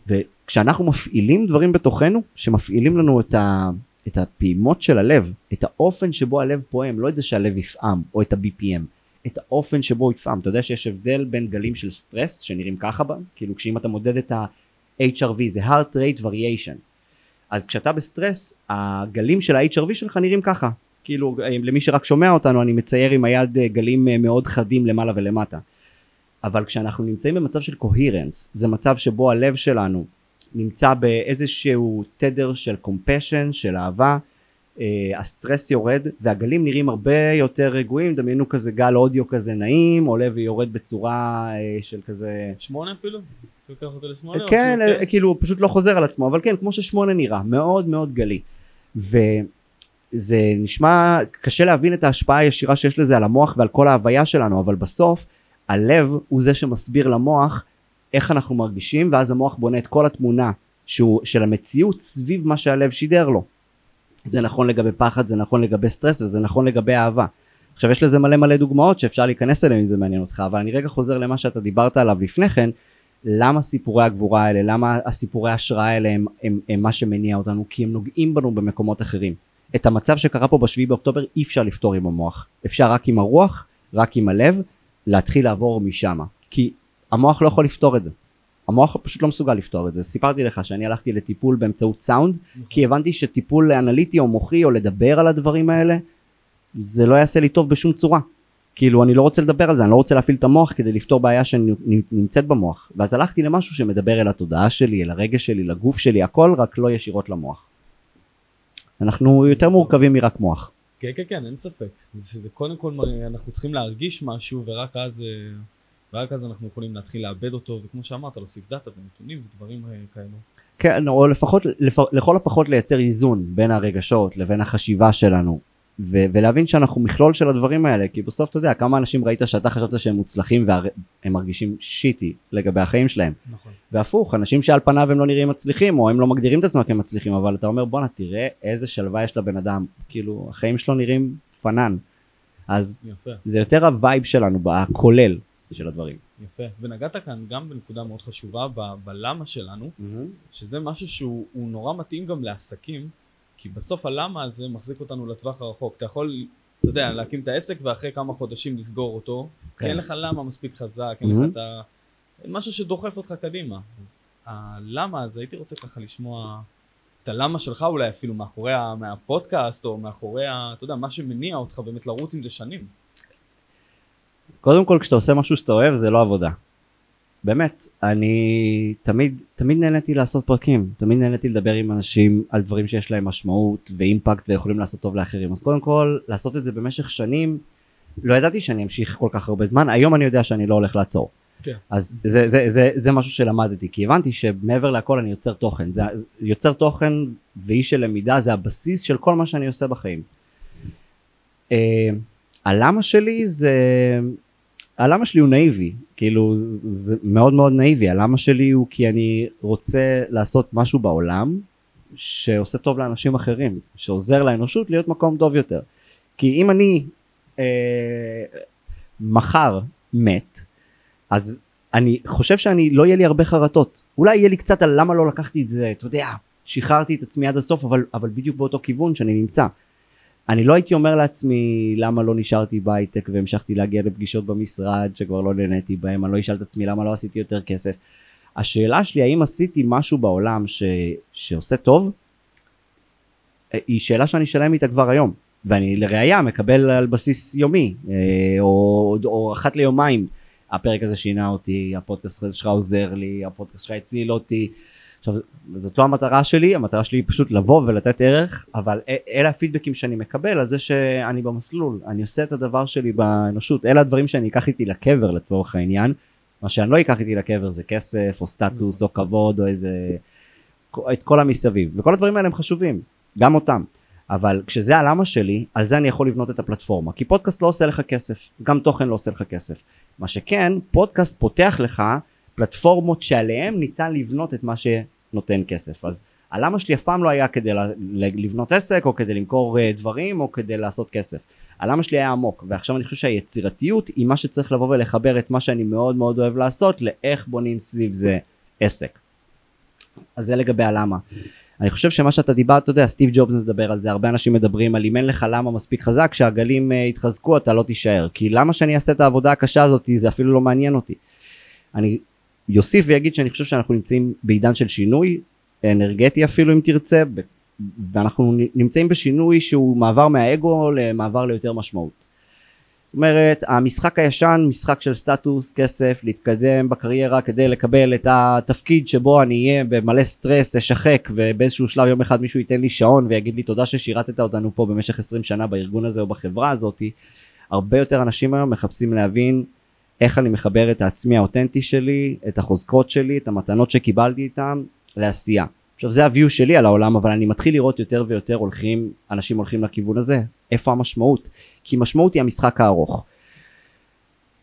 וכשאנחנו מפעילים דברים בתוכנו, שמפעילים לנו את, ה, את הפעימות של הלב, את האופן שבו הלב פועם, לא את זה שהלב יפעם, או את ה BPM, את האופן שבו הוא יפעם. אתה יודע שיש הבדל בין גלים של סטרס, שנראים ככה בה, כאילו כשאם אתה מודד את ה HRV, זה heart rate variation. אז כשאתה בסטרס, הגלים של ה HRV שלך נראים ככה. כאילו, למי שרק שומע אותנו, אני מצייר עם היד אה, גלים אה, מאוד חדים למעלה ולמטה. אבל כשאנחנו נמצאים במצב של coherence, זה מצב שבו הלב שלנו נמצא באיזשהו תדר של compassion, של אהבה, אה, הסטרס יורד והגלים נראים הרבה יותר רגועים, דמיינו כזה גל אודיו כזה נעים, עולה ויורד בצורה של כזה... שמונה אפילו? לוקח אותו לשמונה? או כן, אה, כאילו הוא פשוט לא חוזר על עצמו, אבל כן, כמו ששמונה נראה, מאוד מאוד גלי. וזה נשמע קשה להבין את ההשפעה הישירה שיש לזה על המוח ועל כל ההוויה שלנו, אבל בסוף הלב הוא זה שמסביר למוח איך אנחנו מרגישים, ואז המוח בונה את כל התמונה שהוא, של המציאות סביב מה שהלב שידר לו. זה נכון לגבי פחד, זה נכון לגבי סטרס וזה נכון לגבי אהבה. עכשיו יש לזה מלא מלא דוגמאות שאפשר להיכנס אליהן אם זה מעניין אותך, אבל אני רגע חוזר למה שאתה דיברת עליו לפני כן, למה סיפורי הגבורה האלה, למה הסיפורי ההשראה האלה הם, הם, הם מה שמניע אותנו, כי הם נוגעים בנו במקומות אחרים. את המצב שקרה פה בשביעי באוקטובר אי אפשר לפתור עם המוח, אפשר רק עם הרוח, רק עם הלב, להתחיל לעבור משם, כי המוח לא יכול לפתור את זה. המוח פשוט לא מסוגל לפתור את זה. סיפרתי לך שאני הלכתי לטיפול באמצעות סאונד, נכון. כי הבנתי שטיפול אנליטי או מוחי או לדבר על הדברים האלה, זה לא יעשה לי טוב בשום צורה. כאילו אני לא רוצה לדבר על זה, אני לא רוצה להפעיל את המוח כדי לפתור בעיה שנמצאת במוח. ואז הלכתי למשהו שמדבר אל התודעה שלי, אל הרגש שלי, לגוף שלי, הכל רק לא ישירות למוח. אנחנו יותר מורכבים מרק מוח. כן, כן, כן, אין ספק. זה שזה קודם כל אנחנו צריכים להרגיש משהו, ורק אז, אה, ורק אז אנחנו יכולים להתחיל לאבד אותו, וכמו שאמרת, להוסיף דאטה ונתונים ודברים אה, כאלו. כן, או לפחות, לפ, לכל הפחות לייצר איזון בין הרגשות לבין החשיבה שלנו, ו- ולהבין שאנחנו מכלול של הדברים האלה, כי בסוף אתה יודע, כמה אנשים ראית שאתה חשבת שהם מוצלחים והם מרגישים שיטי לגבי החיים שלהם. נכון. והפוך, אנשים שעל פניו הם לא נראים מצליחים, או הם לא מגדירים את עצמם כמצליחים, אבל אתה אומר בואנה תראה איזה שלווה יש לבן אדם, כאילו החיים שלו נראים פנן. אז יפה, זה יותר ה vibe שלנו, הכולל של הדברים. יפה. ונגעת כאן גם בנקודה מאוד חשובה ב- בלמה שלנו, שזה משהו שהוא הוא נורא מתאים גם לעסקים, כי בסוף הלמה הזה מחזיק אותנו לטווח הרחוק. אתה יכול, אתה יודע, להקים את העסק ואחרי כמה חודשים לסגור אותו, כי כן. אין לך למה מספיק חזק, אין מהמם. לך את ה... משהו שדוחף אותך קדימה. אז הלמה הזה, הייתי רוצה ככה לשמוע את הלמה שלך אולי אפילו מאחורי ה- מהפודקאסט, או מאחורי, ה- אתה יודע, מה שמניע אותך באמת לרוץ עם זה שנים. קודם כל כשאתה עושה משהו שאתה אוהב זה לא עבודה. באמת, אני תמיד, תמיד נהניתי לעשות פרקים, תמיד נהניתי לדבר עם אנשים על דברים שיש להם משמעות ואימפקט ויכולים לעשות טוב לאחרים. אז קודם כל, לעשות את זה במשך שנים, לא ידעתי שאני אמשיך כל כך הרבה זמן, היום אני יודע שאני לא הולך לעצור. כן. אז זה, זה, זה, זה משהו שלמדתי, כי הבנתי שמעבר לכל אני יוצר תוכן. זה, יוצר תוכן ואיש של למידה זה הבסיס של כל מה שאני עושה בחיים. אה, הלמה שלי זה... הלמה שלי הוא נאיבי, כאילו זה- מאוד מאוד נאיבי, הלמה שלי הוא כי אני רוצה לעשות משהו בעולם שעושה טוב לאנשים אחרים, שעוזר לאנושות להיות מקום טוב יותר. כי אם אני אה, מחר מת, אז אני חושב שאני לא יהיה לי הרבה חרטות. אולי יהיה לי קצת על למה לא לקחתי את זה, אתה יודע, שחררתי את עצמי עד הסוף, אבל, אבל בדיוק באותו כיוון שאני נמצא. אני לא הייתי אומר לעצמי למה לא נשארתי בהייטק והמשכתי להגיע לפגישות במשרד שכבר לא נהניתי בהם, אני לא אשאל את עצמי למה לא עשיתי יותר כסף. השאלה שלי האם עשיתי משהו בעולם ש... שעושה טוב, אה, היא שאלה שאני שלם איתה כבר היום. ואני לראיה מקבל על בסיס יומי, אה, או, או אחת ליומיים. הפרק הזה שינה אותי, הפודקאסט שלך עוזר לי, הפודקאסט שלך הציל אותי. עכשיו, זאת לא המטרה שלי, המטרה שלי היא פשוט לבוא ולתת ערך, אבל אלה הפידבקים שאני מקבל על זה שאני במסלול, אני עושה את הדבר שלי באנושות, אלה הדברים שאני אקח איתי לקבר לצורך העניין, מה שאני לא אקח איתי לקבר זה כסף או סטטוס או כבוד או איזה, את כל המסביב, וכל הדברים האלה הם חשובים, גם אותם. אבל כשזה הלמה שלי, על זה אני יכול לבנות את הפלטפורמה. כי פודקאסט לא עושה לך כסף, גם תוכן לא עושה לך כסף. מה שכן, פודקאסט פותח לך פלטפורמות שעליהן ניתן לבנות את מה שנותן כסף. אז הלמה שלי אף פעם לא היה כדי לבנות עסק, או כדי למכור אה, דברים, או כדי לעשות כסף. הלמה שלי היה עמוק, ועכשיו אני חושב שהיצירתיות היא מה שצריך לבוא ולחבר את מה שאני מאוד מאוד אוהב לעשות, לאיך בונים סביב זה עסק. אז זה לגבי הלמה. אני חושב שמה שאתה דיברת, אתה יודע, סטיב ג'ובס מדבר על זה, הרבה אנשים מדברים על אם אין לך למה מספיק חזק, כשהגלים uh, יתחזקו אתה לא תישאר. כי למה שאני אעשה את העבודה הקשה הזאת, זה אפילו לא מעניין אותי. אני יוסיף ויגיד שאני חושב שאנחנו נמצאים בעידן של שינוי, אנרגטי אפילו אם תרצה, ואנחנו נמצאים בשינוי שהוא מעבר מהאגו למעבר ליותר משמעות. זאת אומרת המשחק הישן משחק של סטטוס כסף להתקדם בקריירה כדי לקבל את התפקיד שבו אני אהיה במלא סטרס אשחק ובאיזשהו שלב יום אחד מישהו ייתן לי שעון ויגיד לי תודה ששירתת אותנו פה במשך 20 שנה בארגון הזה או בחברה הזאתי הרבה יותר אנשים היום מחפשים להבין איך אני מחבר את העצמי האותנטי שלי את החוזקות שלי את המתנות שקיבלתי איתם לעשייה. עכשיו זה הוויו שלי על העולם אבל אני מתחיל לראות יותר ויותר הולכים אנשים הולכים לכיוון הזה. איפה המשמעות? כי משמעות היא המשחק הארוך.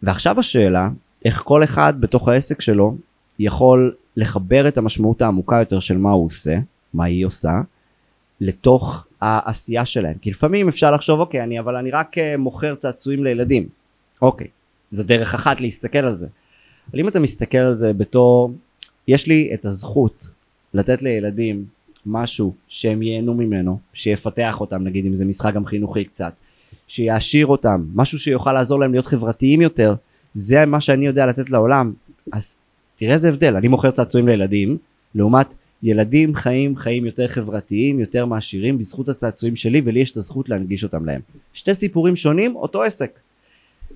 ועכשיו השאלה איך כל אחד בתוך העסק שלו יכול לחבר את המשמעות העמוקה יותר של מה הוא עושה מה היא עושה לתוך העשייה שלהם. כי לפעמים אפשר לחשוב אוקיי אני אבל אני רק אה, מוכר צעצועים לילדים. אוקיי זו דרך אחת להסתכל על זה אבל אם אתה מסתכל על זה בתור יש לי את הזכות לתת לילדים משהו שהם ייהנו ממנו, שיפתח אותם נגיד אם זה משחק גם חינוכי קצת, שיעשיר אותם, משהו שיוכל לעזור להם להיות חברתיים יותר, זה מה שאני יודע לתת לעולם, אז תראה איזה הבדל, אני מוכר צעצועים לילדים, לעומת ילדים חיים חיים יותר חברתיים, יותר מעשירים בזכות הצעצועים שלי ולי יש את הזכות להנגיש אותם להם. שתי סיפורים שונים, אותו עסק.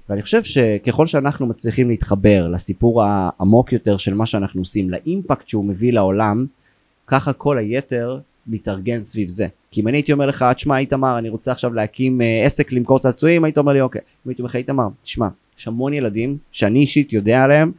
ואני חושב שככל שאנחנו מצליחים להתחבר לסיפור העמוק יותר של מה שאנחנו עושים, לאימפקט שהוא מביא לעולם, ככה כל היתר מתארגן סביב זה. כי אם אני הייתי אומר לך, תשמע איתמר, אני רוצה עכשיו להקים אה, עסק למכור צעצועים, היית אומר לי אוקיי. אם הייתי אומר לך, איתמר, תשמע, יש המון ילדים שאני אישית יודע עליהם,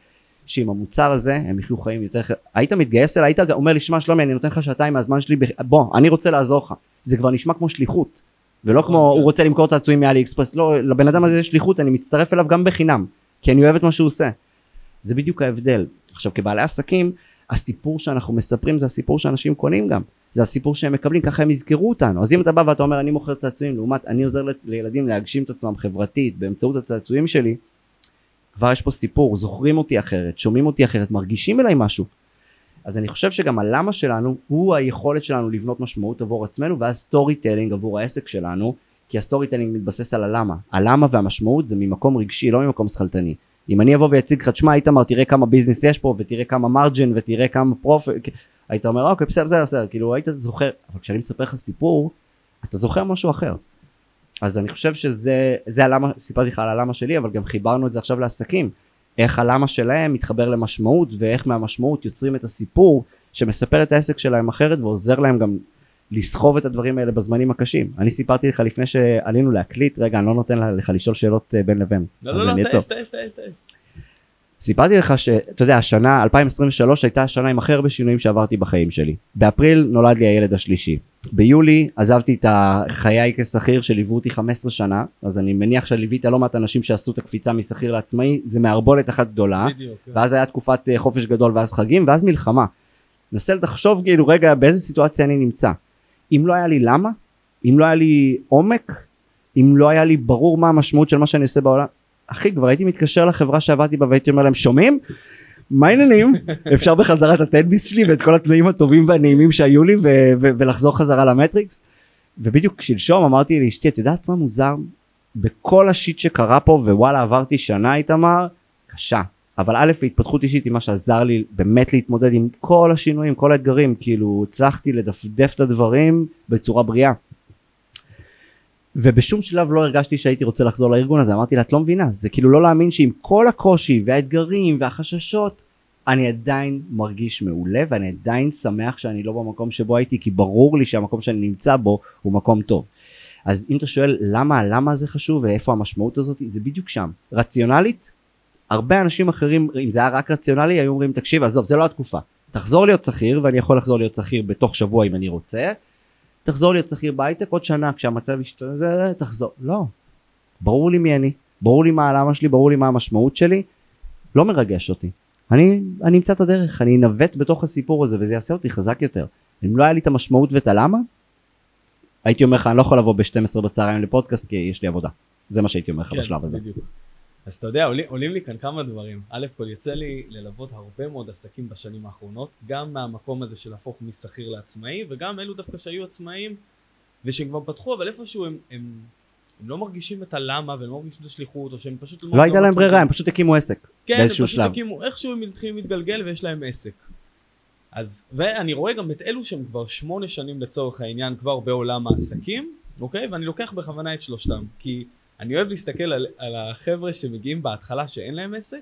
שעם המוצר הזה הם יחיו חיים יותר, היית מתגייס אליי, היית אומר לי, שמע שלומי, אני נותן לך שעתיים מהזמן שלי, בוא, אני רוצה לעזור לך. זה כבר נשמע כמו שליחות. ולא כמו הוא רוצה למכור צעצועים מאלי אקספרס, לא, לבן אדם הזה יש שליחות, אני מצטרף אליו גם בחינם, כי אני אוהב את מה שהוא עושה. זה בדיוק ההבדל. עכשיו כבעלי עסקים, הסיפור שאנחנו מספרים זה הסיפור שאנשים קונים גם. זה הסיפור שהם מקבלים ככה הם יזכרו אותנו. אז אם אתה בא ואתה אומר אני מוכר צעצועים לעומת אני עוזר לילדים להגשים את עצמם חברתית באמצעות הצעצועים שלי כבר יש פה סיפור. זוכרים אותי אחרת שומעים אותי אחרת מרגישים אליי משהו אז אני חושב שגם הלמה שלנו הוא היכולת שלנו לבנות משמעות עבור עצמנו ואז storytelling עבור העסק שלנו כי ה storytelling מתבסס על הלמה הלמה והמשמעות זה ממקום רגשי לא ממקום שכלתני אם אני אבוא ואציג לך, תשמע איתמר, תראה כמה business יש פה, ותראה כמה margin, ותראה כמה prof... היית אומר, אוקיי, בסדר, בסדר, בסדר, כאילו היית זוכר, אבל כשאני מספר לך סיפור, אתה זוכר משהו אחר. אז אני חושב שזה, זה הלמה, סיפרתי לך על הלמה שלי, אבל גם חיברנו את זה עכשיו לעסקים. איך הלמה שלהם מתחבר למשמעות, ואיך מהמשמעות יוצרים את הסיפור שמספר את העסק שלהם אחרת, ועוזר להם גם לסחוב את הדברים האלה בזמנים הקשים. אני סיפרתי לך לפני שעלינו להקליט, רגע, אני לא נותן לך לשאול שאלות אה, בין לבין. לא, לא, לא, תעש, תעש, תעש, תעש. סיפרתי לך שאתה יודע השנה 2023 הייתה השנה עם הכי הרבה שינויים שעברתי בחיים שלי. באפריל נולד לי הילד השלישי. ביולי עזבתי את החיי כשכיר שליוו אותי 15 שנה אז אני מניח שליווית לא מעט אנשים שעשו את הקפיצה משכיר לעצמאי זה מערבולת אחת גדולה בדיוק, כן. ואז היה תקופת אה, חופש גדול ואז חגים ואז מלחמה. נסה לחשוב כאילו רגע באיזה סיטואציה אני נמצא? אם לא היה לי למה, אם לא היה לי עומק, אם לא היה לי ברור מה המשמעות של מה שאני עושה בעולם, אחי כבר הייתי מתקשר לחברה שעבדתי בה והייתי אומר להם שומעים? מה העניינים? אפשר בחזרה את הטדביס שלי ואת כל התנאים הטובים והנעימים שהיו לי ו- ו- ולחזור חזרה למטריקס? ובדיוק שלשום אמרתי לאשתי את יודעת מה מוזר? בכל השיט שקרה פה ווואלה עברתי שנה איתמר קשה אבל א' ההתפתחות אישית היא מה שעזר לי באמת להתמודד עם כל השינויים כל האתגרים כאילו הצלחתי לדפדף את הדברים בצורה בריאה ובשום שלב לא הרגשתי שהייתי רוצה לחזור לארגון הזה, אמרתי לה, את לא מבינה, זה כאילו לא להאמין שעם כל הקושי והאתגרים והחששות, אני עדיין מרגיש מעולה ואני עדיין שמח שאני לא במקום שבו הייתי, כי ברור לי שהמקום שאני נמצא בו הוא מקום טוב. אז אם אתה שואל למה, למה זה חשוב ואיפה המשמעות הזאת, זה בדיוק שם. רציונלית, הרבה אנשים אחרים, אם זה היה רק רציונלי, היו אומרים, תקשיב, עזוב, זה לא התקופה. תחזור להיות שכיר, ואני יכול לחזור להיות שכיר בתוך שבוע אם אני רוצה. תחזור להיות שכיר בהייטק עוד שנה כשהמצב ישתנה, תחזור. לא. ברור לי מי אני, ברור לי מה הלמה שלי, ברור לי מה המשמעות שלי. לא מרגש אותי. אני, אני אמצא את הדרך, אני אנווט בתוך הסיפור הזה וזה יעשה אותי חזק יותר. אם לא היה לי את המשמעות ואת הלמה, הייתי אומר לך אני לא יכול לבוא ב-12 בצהריים לפודקאסט כי יש לי עבודה. זה מה שהייתי אומר לך כן, בשלב הזה. בדיוק. אז אתה יודע, עולים, עולים לי כאן כמה דברים. א' כל יצא לי ללוות הרבה מאוד עסקים בשנים האחרונות, גם מהמקום הזה של להפוך משכיר לעצמאי, וגם אלו דווקא שהיו עצמאים, ושהם כבר פתחו, אבל איפשהו הם, הם, הם לא מרגישים את הלמה, והם לא מרגישים את השליחות, או שהם פשוט... לא הייתה להם ברירה, הם פשוט הקימו עסק כן, באיזשהו הם פשוט שלב. הקימו, איכשהו הם התחילו להתגלגל ויש להם עסק. אז, ואני רואה גם את אלו שהם כבר שמונה שנים לצורך העניין כבר בעולם העסקים, אוקיי? ואני לוקח בכוונה את שלושתם, כי אני אוהב להסתכל על, על החבר'ה שמגיעים בהתחלה שאין להם עסק,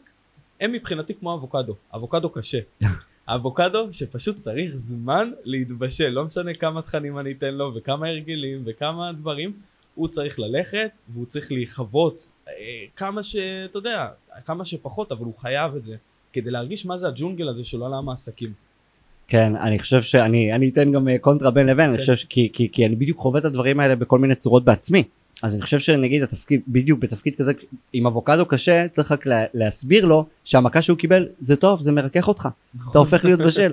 הם מבחינתי כמו אבוקדו, אבוקדו קשה. אבוקדו שפשוט צריך זמן להתבשל, לא משנה כמה תכנים אני אתן לו וכמה הרגלים וכמה דברים, הוא צריך ללכת והוא צריך להיחוות אה, כמה שאתה יודע, כמה שפחות, אבל הוא חייב את זה, כדי להרגיש מה זה הג'ונגל הזה של עולם העסקים. כן, אני חושב שאני אני אתן גם אה, קונטרה בין לבין, אני כן. חושב ש- כי, כי, כי אני בדיוק חווה את הדברים האלה בכל מיני צורות בעצמי. אז אני חושב שנגיד התפקיד, בדיוק בתפקיד כזה, עם אבוקדו קשה, צריך רק לה, להסביר לו שהמכה שהוא קיבל זה טוב, זה מרכך אותך, אתה הופך להיות בשל.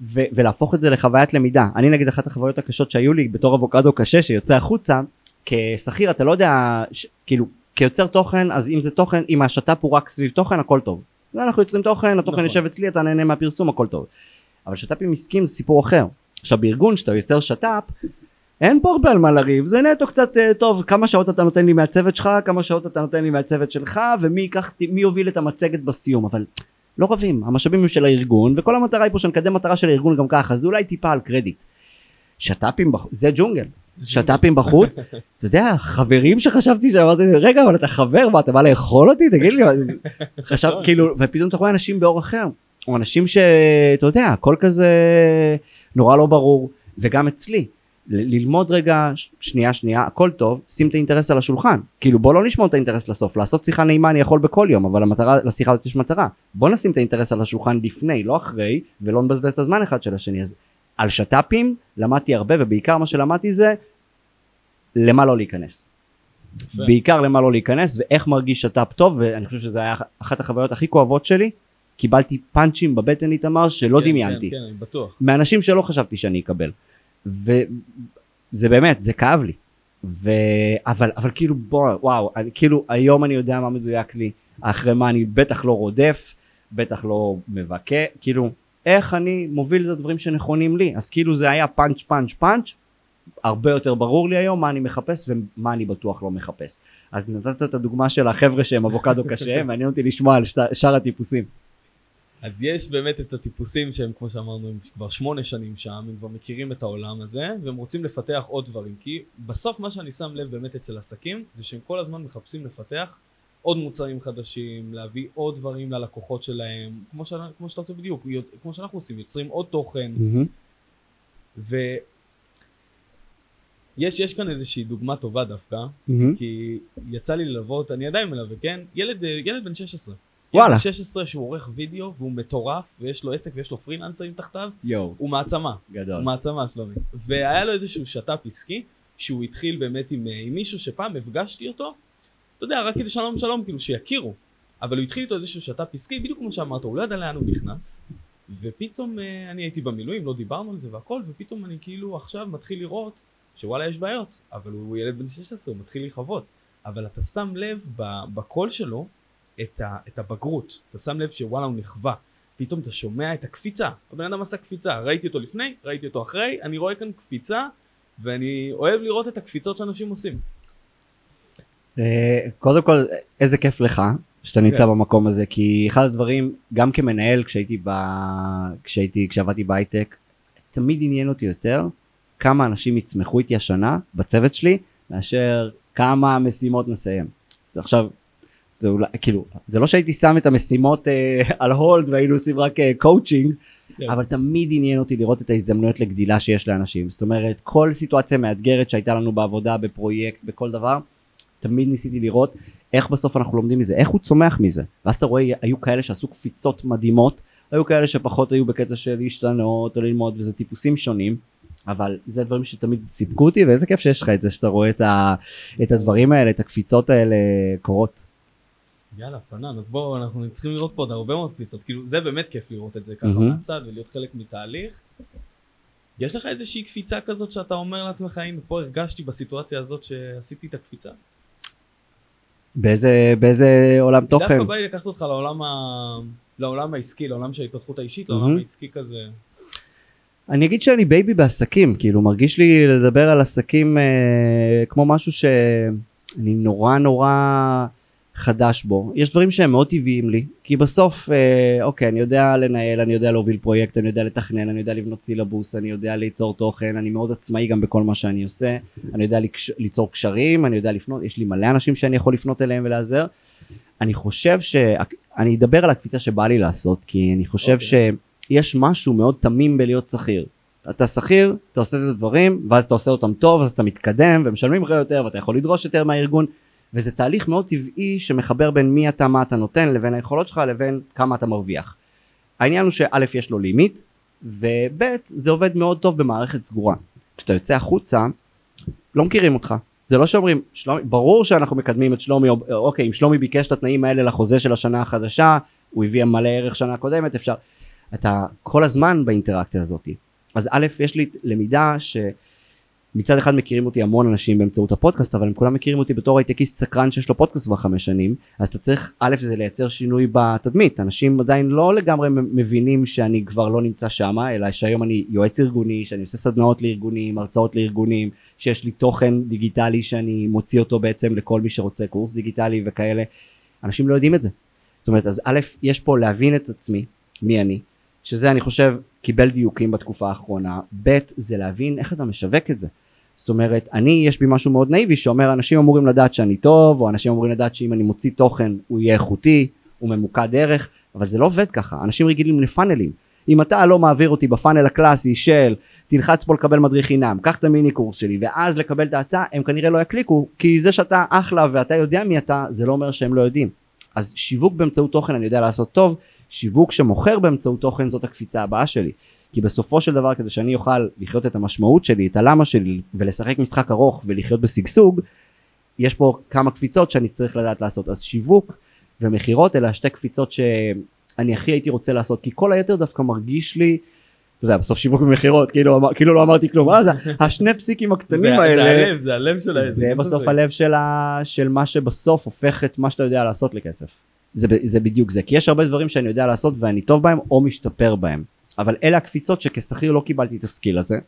ו- ולהפוך את זה לחוויית למידה. אני נגיד אחת החוויות הקשות שהיו לי בתור אבוקדו קשה שיוצא החוצה, כשכיר אתה לא יודע, ש- כאילו, כיוצר תוכן, אז אם זה תוכן, אם השת"פ הוא רק סביב תוכן, הכל טוב. אנחנו יוצרים תוכן, התוכן נכון. יושב אצלי, אתה נהנה מהפרסום, הכל טוב. אבל שת"פים עסקיים זה סיפור אחר. עכשיו בארגון שאתה יוצר שת"פ, אין פה הרבה על מה לריב, זה נטו קצת אה, טוב, כמה שעות אתה נותן לי מהצוות שלך, כמה שעות אתה נותן לי מהצוות שלך, ומי ייקח, מי יוביל את המצגת בסיום, אבל לא רבים, המשאבים הם של הארגון, וכל המטרה היא פה שנקדם מטרה של הארגון גם ככה, זה אולי טיפה על קרדיט. שת"פים בחוץ, זה ג'ונגל, שת"פים בחוץ, אתה יודע, חברים שחשבתי שאמרתי, רגע, אבל אתה חבר, מה, אתה בא לאכול אותי? תגיד לי, חשב, כאילו, ופתאום אתה רואה אנשים באור אחר, או אנשים שאתה יודע, הכל כזה נורא לא ברור, וגם אצלי, ללמוד רגע, שנייה שנייה, הכל טוב, שים את האינטרס על השולחן, כאילו בוא לא נשמור את האינטרס לסוף, לעשות שיחה נעימה אני יכול בכל יום, אבל המטרה, לשיחה הזאת יש מטרה, בוא נשים את האינטרס על השולחן לפני, לא אחרי, ולא נבזבז את הזמן אחד של השני, אז על שת"פים למדתי הרבה, ובעיקר מה שלמדתי זה למה לא להיכנס. יפה. בעיקר למה לא להיכנס ואיך מרגיש שת"פ טוב ואני חושב שזה היה אחת החוויות הכי כואבות שלי. קיבלתי פאנצ'ים בבטן איתמר שלא כן, דמיינתי. כן, כן. מאנשים שלא חשבתי שאני אקבל וזה באמת זה כאב לי. ו... אבל אבל כאילו בוא וואו אני, כאילו היום אני יודע מה מדויק לי אחרי מה אני בטח לא רודף בטח לא מבכה כאילו איך אני מוביל את הדברים שנכונים לי? אז כאילו זה היה פאנץ' פאנץ' פאנץ' הרבה יותר ברור לי היום מה אני מחפש ומה אני בטוח לא מחפש. אז נתת את הדוגמה של החבר'ה שהם אבוקדו קשה מעניין אותי לשמוע על שאר הטיפוסים אז יש באמת את הטיפוסים שהם כמו שאמרנו הם כבר שמונה שנים שם הם כבר מכירים את העולם הזה והם רוצים לפתח עוד דברים כי בסוף מה שאני שם לב באמת אצל עסקים זה שהם כל הזמן מחפשים לפתח עוד מוצרים חדשים להביא עוד דברים ללקוחות שלהם כמו, ש... כמו שאתה עושה בדיוק כמו שאנחנו עושים יוצרים עוד תוכן. ויש יש כאן איזושהי דוגמה טובה דווקא כי יצא לי ללוות אני עדיין מלווה כן? ילד ילד בן 16 וואלה. ילד בן 16 שהוא עורך וידאו והוא מטורף ויש לו עסק ויש לו פרילנסרים תחתיו יואו. הוא מעצמה. גדול. הוא מעצמה שלומי. והיה לו איזשהו שת"פ עסקי שהוא התחיל באמת עם, אה, עם מישהו שפעם הפגשתי אותו. אתה יודע רק כדי שלום שלום כאילו שיכירו. אבל הוא התחיל איתו איזשהו שת"פ עסקי בדיוק כמו שאמרת הוא לא ידע לאן הוא נכנס. ופתאום אה, אני הייתי במילואים לא דיברנו על זה והכל ופתאום אני כאילו עכשיו מתחיל לראות שוואלה יש בעיות. אבל הוא ילד בן 16 הוא מתחיל להיחוות אבל אתה שם לב בקול שלו את, ה, את הבגרות. אתה שם לב שוואלה הוא נכווה פתאום אתה שומע את הקפיצה. הבן אדם עשה קפיצה. ראיתי אותו לפני ראיתי אותו אחרי אני רואה כאן קפיצה ואני אוהב לראות את הקפיצות שאנשים עושים. אה, קודם כל איזה כיף לך שאתה נמצא כן. במקום הזה כי אחד הדברים גם כמנהל כשהייתי ב... כשהייתי כשעבדתי בהייטק תמיד עניין אותי יותר כמה אנשים יצמחו איתי השנה בצוות שלי מאשר כמה משימות נסיים. עכשיו, זה אולי, כאילו, זה לא שהייתי שם את המשימות אה, על hold והיינו עושים רק אה, קואוצ'ינג, כן. אבל תמיד עניין אותי לראות את ההזדמנויות לגדילה שיש לאנשים. זאת אומרת, כל סיטואציה מאתגרת שהייתה לנו בעבודה, בפרויקט, בכל דבר, תמיד ניסיתי לראות איך בסוף אנחנו לומדים מזה, איך הוא צומח מזה. ואז אתה רואה, היו כאלה שעשו קפיצות מדהימות, היו כאלה שפחות היו בקטע של להשתנות או ללמוד, וזה טיפוסים שונים. אבל זה דברים שתמיד סיפקו אותי ואיזה כיף שיש לך את זה שאתה רואה את, ה, את הדברים האלה את הקפיצות האלה קורות. יאללה, פנן, אז בואו, אנחנו צריכים לראות פה עוד הרבה מאוד קפיצות, כאילו, זה באמת כיף לראות את זה ככה מהמם. מהצד ולהיות חלק מתהליך. יש לך איזושהי קפיצה כזאת שאתה אומר לעצמך, הנה, פה הרגשתי בסיטואציה הזאת שעשיתי את הקפיצה? באיזה, באיזה עולם תוכן? דווקא בא לי לקחת אותך לעולם, ה... לעולם העסקי, לעולם של ההתפתחות האישית, לעולם מהמם. העסקי כזה. אני אגיד שאני baby בעסקים, כאילו מרגיש לי לדבר על עסקים אה, כמו משהו שאני נורא נורא חדש בו. יש דברים שהם מאוד טבעיים לי, כי בסוף, אה, אוקיי, אני יודע לנהל, אני יודע להוביל פרויקט, אני יודע לתכנן, אני יודע לבנות סילבוס, אני יודע ליצור תוכן, אני מאוד עצמאי גם בכל מה שאני עושה, אני יודע לקש, ליצור קשרים, אני יודע לפנות, יש לי מלא אנשים שאני יכול לפנות אליהם ולעזר. אני חושב ש... אני אדבר על הקפיצה שבא לי לעשות, כי אני חושב אוקיי. שיש משהו מאוד תמים בלהיות שכיר. אתה שכיר, אתה עושה את הדברים, ואז אתה עושה אותם טוב, אז אתה מתקדם, ומשלמים לך יותר, ואתה יכול לדרוש יותר מהארגון, וזה תהליך מאוד טבעי שמחבר בין מי אתה, מה אתה נותן, לבין היכולות שלך, לבין כמה אתה מרוויח. העניין הוא שא' יש לו לימיט, וב' זה עובד מאוד טוב במערכת סגורה. כשאתה יוצא החוצה, לא מכירים אותך. זה לא שאומרים, שלומי, ברור שאנחנו מקדמים את שלומי, או- אוקיי, אם שלומי ביקש את התנאים האלה לחוזה של השנה החדשה, הוא הביא מלא ערך שנה קודמת, אפשר, אתה כל הזמן באינטראקציה הזאת. אז א', יש לי למידה שמצד אחד מכירים אותי המון אנשים באמצעות הפודקאסט, אבל הם כולם מכירים אותי בתור הייטקיסט סקרן שיש לו פודקאסט כבר חמש שנים, אז אתה צריך, א', זה לייצר שינוי בתדמית. אנשים עדיין לא לגמרי מבינים שאני כבר לא נמצא שם, אלא שהיום אני יועץ ארגוני, שאני עושה סדנאות לארגונים, הרצאות לארגונים, שיש לי תוכן דיגיטלי שאני מוציא אותו בעצם לכל מי שרוצה קורס דיגיטלי וכאלה. אנשים לא יודעים את זה. זאת אומרת, אז א', יש פה להבין את עצמי, מי אני, שזה אני חושב קיבל דיוקים בתקופה האחרונה, ב' זה להבין איך אתה משווק את זה. זאת אומרת, אני, יש בי משהו מאוד נאיבי שאומר אנשים אמורים לדעת שאני טוב, או אנשים אמורים לדעת שאם אני מוציא תוכן הוא יהיה איכותי, הוא ממוקד ערך, אבל זה לא עובד ככה, אנשים רגילים לפאנלים. אם אתה לא מעביר אותי בפאנל הקלאסי של תלחץ פה לקבל מדריך חינם, קח את המיני קורס שלי ואז לקבל את ההצעה, הם כנראה לא יקליקו, כי זה שאתה אחלה ואתה יודע מי אתה, זה לא אומר שהם לא יודעים. אז שיווק באמצעות תוכן אני יודע לעשות טוב, שיווק שמוכר באמצעות תוכן זאת הקפיצה הבאה שלי. כי בסופו של דבר כדי שאני אוכל לחיות את המשמעות שלי, את הלמה שלי ולשחק משחק ארוך ולחיות בשגשוג, יש פה כמה קפיצות שאני צריך לדעת לעשות. אז שיווק ומכירות אלה השתי קפיצות שאני הכי הייתי רוצה לעשות, כי כל היתר דווקא מרגיש לי, אתה יודע, בסוף שיווק ומכירות, כאילו, כאילו לא אמרתי כלום, אה, זה השני פסיקים זה, הקטנים זה האלה. הלב, זה הלב של העסק. זה בסוף ספק. הלב של, ה... של מה שבסוף הופך את מה שאתה יודע לעשות לכסף. זה, זה בדיוק זה, כי יש הרבה דברים שאני יודע לעשות ואני טוב בהם או משתפר בהם. אבל אלה הקפיצות שכשכיר לא קיבלתי את הסקיל הזה.